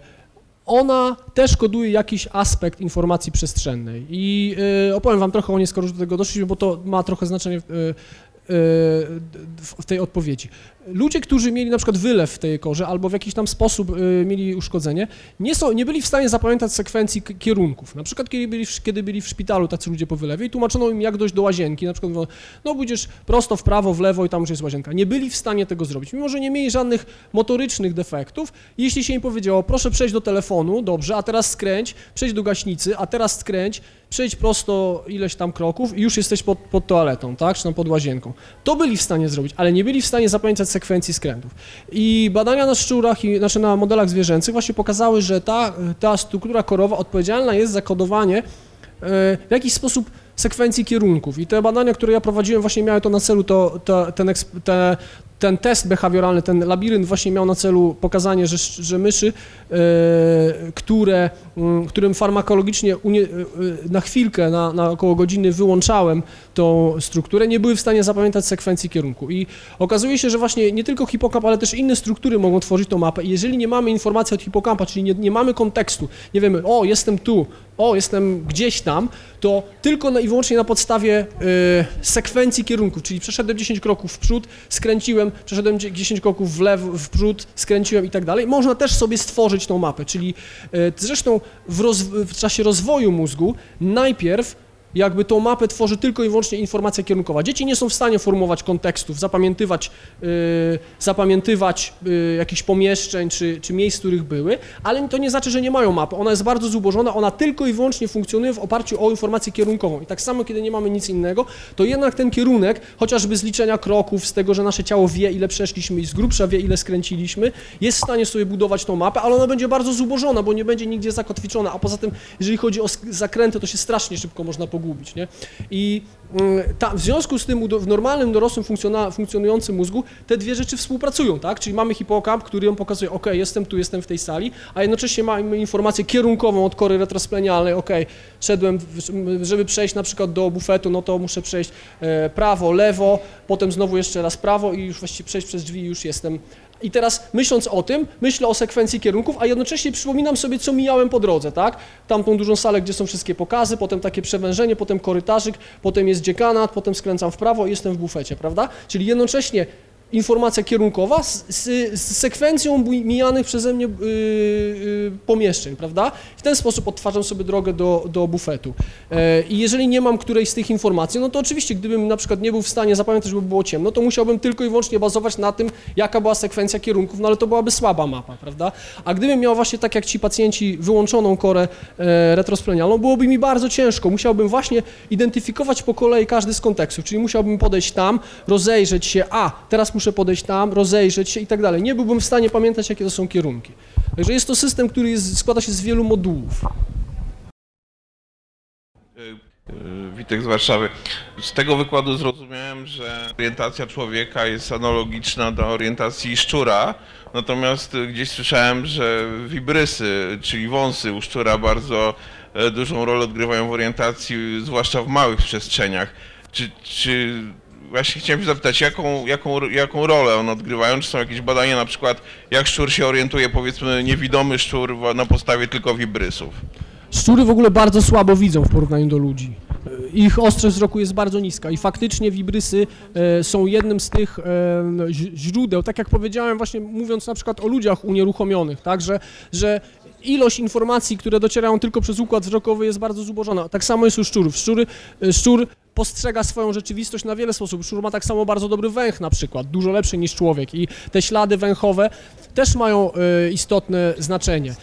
ona też koduje jakiś aspekt informacji przestrzennej i y, opowiem wam trochę o niej, skoro już do tego doszliśmy, bo to ma trochę znaczenie y, y, w tej odpowiedzi. Ludzie, którzy mieli na przykład wylew w tej korze albo w jakiś tam sposób y, mieli uszkodzenie, nie, są, nie byli w stanie zapamiętać sekwencji kierunków. Na przykład kiedy byli, w, kiedy byli w szpitalu tacy ludzie po wylewie i tłumaczono im jak dojść do łazienki, na przykład mówiono, no pójdziesz prosto w prawo, w lewo i tam już jest łazienka. Nie byli w stanie tego zrobić, mimo że nie mieli żadnych motorycznych defektów. Jeśli się im powiedziało, proszę przejść do telefonu, dobrze, a teraz skręć, przejdź do gaśnicy, a teraz skręć, przejdź prosto ileś tam kroków i już jesteś pod, pod toaletą, tak, czy tam pod łazienką. To byli w stanie zrobić, ale nie byli w stanie zapamiętać sekwencji skrętów. I badania na szczurach, i, znaczy na modelach zwierzęcych właśnie pokazały, że ta, ta struktura korowa odpowiedzialna jest za kodowanie e, w jakiś sposób sekwencji kierunków. I te badania, które ja prowadziłem, właśnie miały to na celu, to, to, ten, te, ten test behawioralny, ten labirynt właśnie miał na celu pokazanie, że, że myszy, e, które, mm, którym farmakologicznie unie, e, na chwilkę, na, na około godziny wyłączałem tą strukturę, nie były w stanie zapamiętać sekwencji kierunku. I okazuje się, że właśnie nie tylko hipokamp, ale też inne struktury mogą tworzyć tą mapę. I jeżeli nie mamy informacji od hipokampa, czyli nie, nie mamy kontekstu, nie wiemy, o, jestem tu, o, jestem gdzieś tam, to tylko na, i wyłącznie na podstawie sekwencji kierunków, czyli przeszedłem 10 kroków w przód, skręciłem, przeszedłem dzie- 10 kroków w lewo, w przód, skręciłem i tak dalej, można też sobie stworzyć tą mapę, czyli y, zresztą w, roz, w czasie rozwoju mózgu najpierw jakby tą mapę tworzy tylko i wyłącznie informacja kierunkowa. Dzieci nie są w stanie formułować kontekstów, zapamiętywać, yy, zapamiętywać yy, jakichś pomieszczeń czy, czy miejsc, w których były, ale to nie znaczy, że nie mają mapy. Ona jest bardzo zubożona, ona tylko i wyłącznie funkcjonuje w oparciu o informację kierunkową. I tak samo, kiedy nie mamy nic innego, to jednak ten kierunek, chociażby z liczenia kroków, z tego, że nasze ciało wie, ile przeszliśmy i z grubsza wie, ile skręciliśmy, jest w stanie sobie budować tą mapę, ale ona będzie bardzo zubożona, bo nie będzie nigdzie zakotwiczona, a poza tym, jeżeli chodzi o zakręty, to się strasznie szybko można pogubić, nie? I mm, ta, w związku z tym w normalnym, dorosłym, funkcjonującym mózgu te dwie rzeczy współpracują, tak? Czyli mamy hipokamp, który ją pokazuje, ok, jestem tu, jestem w tej sali, a jednocześnie mamy informację kierunkową od kory retrosplenialnej, ok, szedłem, żeby przejść na przykład do bufetu, no to muszę przejść e, prawo, lewo, potem znowu jeszcze raz prawo i już właściwie przejść przez drzwi i już jestem i teraz myśląc o tym, myślę o sekwencji kierunków, a jednocześnie przypominam sobie, co mijałem po drodze, tak? Tamtą dużą salę, gdzie są wszystkie pokazy, potem takie przewężenie, potem korytarzyk, potem jest dziekanat, potem skręcam w prawo i jestem w bufecie, prawda? Czyli jednocześnie informacja kierunkowa z, z, z sekwencją mi- mijanych przeze mnie yy, yy, pomieszczeń, prawda? W ten sposób odtwarzam sobie drogę do, do bufetu. E, I jeżeli nie mam którejś z tych informacji, no to oczywiście, gdybym na przykład nie był w stanie zapamiętać, żeby było ciemno, to musiałbym tylko i wyłącznie bazować na tym, jaka była sekwencja kierunków, no ale to byłaby słaba mapa, prawda? A gdybym miał właśnie tak jak ci pacjenci wyłączoną korę e, retrosplenialną, byłoby mi bardzo ciężko. Musiałbym właśnie identyfikować po kolei każdy z kontekstów, czyli musiałbym podejść tam, rozejrzeć się, a teraz muszę podejść tam, rozejrzeć się i tak dalej. Nie byłbym w stanie pamiętać, jakie to są kierunki. Także jest to system, który jest, składa się z wielu modułów. Y, Witek z Warszawy. Z tego wykładu zrozumiałem, że orientacja człowieka jest analogiczna do orientacji szczura, natomiast gdzieś słyszałem, że wibrysy, czyli wąsy u szczura bardzo e, dużą rolę odgrywają w orientacji, zwłaszcza w małych przestrzeniach. Czy, czy właśnie chciałem się zapytać, jaką, jaką, jaką rolę one odgrywają? Czy są jakieś badania na przykład, jak szczur się orientuje, powiedzmy niewidomy szczur na podstawie tylko wibrysów? Szczury w ogóle bardzo słabo widzą w porównaniu do ludzi. ich ostrość wzroku jest bardzo niska i faktycznie wibrysy e, są jednym z tych e, źródeł, tak jak powiedziałem właśnie mówiąc na przykład o ludziach unieruchomionych, tak, że, że ilość informacji, które docierają tylko przez układ wzrokowy jest bardzo zubożona. Tak samo jest u szczurów. Szczury, e, szczur postrzega swoją rzeczywistość na wiele sposobów. Szczur ma tak samo bardzo dobry węch na przykład, dużo lepszy niż człowiek i te ślady węchowe też mają e, istotne znaczenie.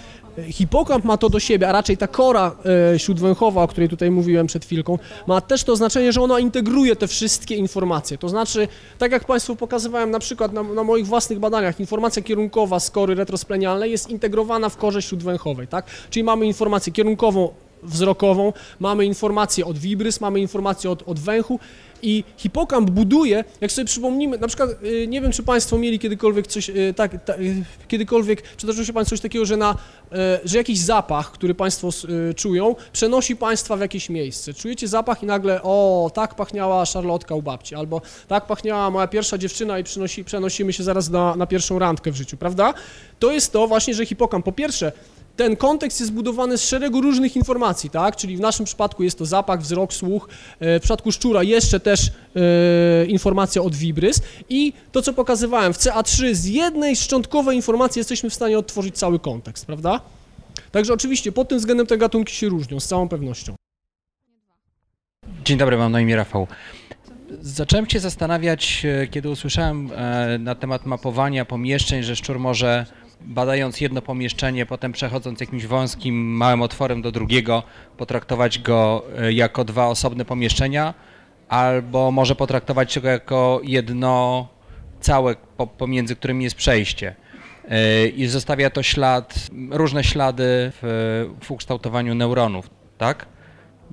Hipokamp ma to do siebie, a raczej ta kora e, śródwęchowa, o której tutaj mówiłem przed chwilką, ma też to znaczenie, że ona integruje te wszystkie informacje. To znaczy, tak jak Państwu pokazywałem na przykład na, na moich własnych badaniach, informacja kierunkowa z kory retrosplenialnej jest integrowana w korze śródwęchowej, tak? Czyli mamy informację kierunkową wzrokową, mamy informację od wibrys, mamy informację od, od węchu i hipokamp buduje, jak sobie przypomnimy, na przykład, y, nie wiem, czy Państwo mieli kiedykolwiek coś, y, tak, ta, y, kiedykolwiek przydarzyło się Państwu coś takiego, że na, y, że jakiś zapach, który Państwo czują, przenosi Państwa w jakieś miejsce. Czujecie zapach i nagle, o, tak pachniała szarlotka u babci, albo tak pachniała moja pierwsza dziewczyna i przynosi, przenosimy się zaraz na, na pierwszą randkę w życiu, prawda? To jest to właśnie, że hipokamp po pierwsze ten kontekst jest zbudowany z szeregu różnych informacji, tak? Czyli w naszym przypadku jest to zapach, wzrok, słuch. E, W przypadku szczura jeszcze też e, informacja od wibrys. I to, co pokazywałem w CA3, z jednej szczątkowej informacji jesteśmy w stanie odtworzyć cały kontekst, prawda? Także oczywiście pod tym względem te gatunki się różnią, z całą pewnością. Dzień dobry, mam na imię Rafał. Zacząłem się zastanawiać, e, kiedy usłyszałem e, na temat mapowania pomieszczeń, że szczur może badając jedno pomieszczenie, potem przechodząc jakimś wąskim, małym otworem do drugiego, potraktować go e, jako dwa osobne pomieszczenia, albo może potraktować go jako jedno całe, po, pomiędzy którymi jest przejście. E, I zostawia to ślad, różne ślady w, w ukształtowaniu neuronów, tak?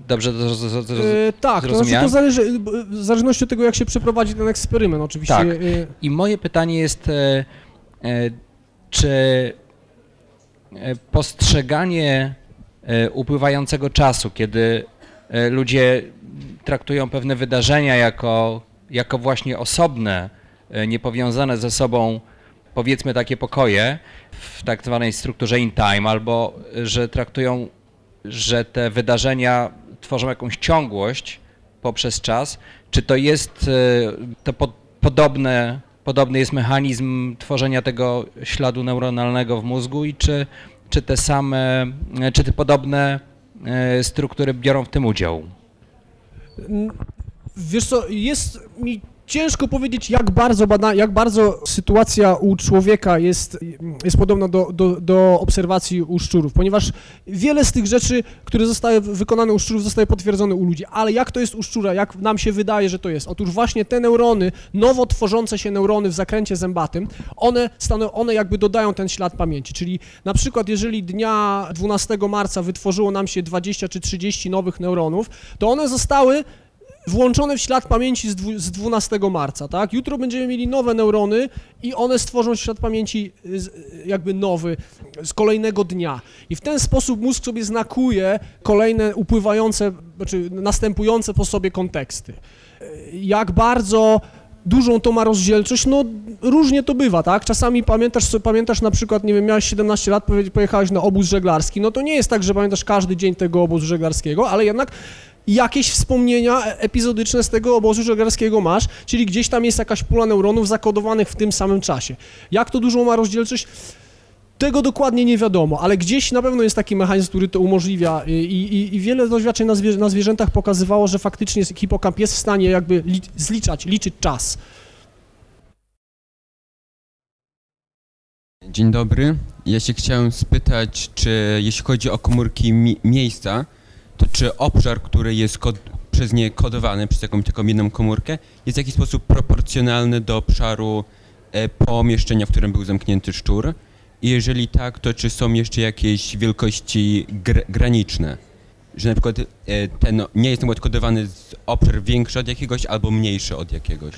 Dobrze to zroz- zroz- zroz- E, tak, to znaczy zrozumiałem? to zależy, w zależności od tego, jak się przeprowadzi ten eksperyment oczywiście. Tak. e, I moje pytanie jest, e, e, czy e, postrzeganie e, upływającego czasu, kiedy e, ludzie traktują pewne wydarzenia jako, jako właśnie osobne, niepowiązane ze sobą, powiedzmy takie pokoje w tak zwanej strukturze in time, albo że traktują, że te wydarzenia tworzą jakąś ciągłość poprzez czas, czy to jest to po, podobne, podobny jest mechanizm tworzenia tego śladu neuronalnego w mózgu i czy, czy te same, czy te podobne e, struktury biorą w tym udział? Wiesz co, jest mi ciężko powiedzieć, jak bardzo, bada, jak bardzo sytuacja u człowieka jest, jest podobna do, do, do obserwacji u szczurów, ponieważ wiele z tych rzeczy, które zostały wykonane u szczurów, zostaje potwierdzone u ludzi. Ale jak to jest u szczura, jak nam się wydaje, że to jest? Otóż właśnie te neurony, nowo tworzące się neurony w zakręcie zębatym, one, stano, one jakby dodają ten ślad pamięci. Czyli na przykład, jeżeli dnia 12 marca wytworzyło nam się 20 czy 30 nowych neuronów, to one zostały włączone w ślad pamięci z, dwu, z 12 marca, tak? Jutro będziemy mieli nowe neurony i one stworzą ślad pamięci y, z, jakby nowy z kolejnego dnia. I w ten sposób mózg sobie znakuje kolejne upływające, znaczy następujące po sobie konteksty. Y, Jak bardzo dużą to ma rozdzielczość, no różnie to bywa, tak? Czasami pamiętasz, pamiętasz na przykład, nie wiem, miałeś 17 lat, pojechałeś na obóz żeglarski, no to nie jest tak, że pamiętasz każdy dzień tego obozu żeglarskiego, ale jednak jakieś wspomnienia e- epizodyczne z tego obozu żeglarskiego masz, czyli gdzieś tam jest jakaś pula neuronów zakodowanych w tym samym czasie. Jak to dużą ma rozdzielczość? Tego dokładnie nie wiadomo, ale gdzieś na pewno jest taki mechanizm, który to umożliwia i, i, i wiele doświadczeń na, na zwierzętach pokazywało, że faktycznie hipokamp jest w stanie jakby li, zliczać, liczyć czas. Dzień dobry. Ja się chciałem spytać, czy jeśli chodzi o komórki mi miejsca, to czy obszar, który jest kod przez nie kodowany, przez jakąś taką jedną komórkę, jest w jakiś sposób proporcjonalny do obszaru e, pomieszczenia, w którym był zamknięty szczur? I jeżeli tak, to czy są jeszcze jakieś wielkości gr graniczne? Że na przykład e, ten nie jest na przykład kodowany z obszar większy od jakiegoś albo mniejszy od jakiegoś?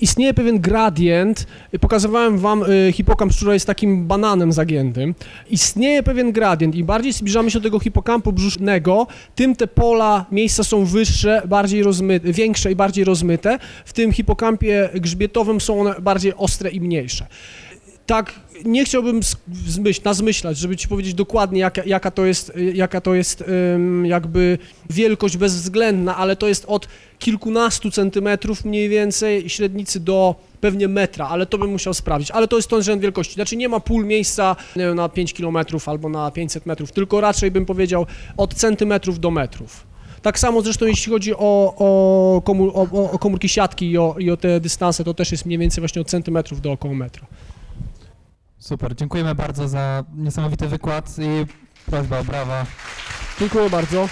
Istnieje pewien gradient, pokazywałem wam, y, hipokamp szczura jest takim bananem zagiętym. Istnieje pewien gradient, im bardziej zbliżamy się do tego hipokampu brzusznego, tym te pola, miejsca są wyższe, bardziej rozmyte, większe i bardziej rozmyte. W tym hipokampie grzbietowym są one bardziej ostre i mniejsze. Tak nie chciałbym zmyśl, nazmyślać, żeby ci powiedzieć dokładnie, jaka, jaka to jest, jaka to jest jakby wielkość bezwzględna, ale to jest od kilkunastu centymetrów mniej więcej średnicy do pewnie metra, ale to bym musiał sprawdzić. Ale to jest ten rzęd wielkości. Znaczy nie ma pól miejsca wiem, na 5 kilometrów albo na 500 metrów, tylko raczej bym powiedział od centymetrów do metrów. Tak samo zresztą jeśli chodzi o, o, o, o- komórki siatki i o, i o te dystanse, to też jest mniej więcej właśnie od centymetrów do około metra. Super, dziękujemy bardzo za niesamowity wykład i prośba o brawa. Dziękuję bardzo.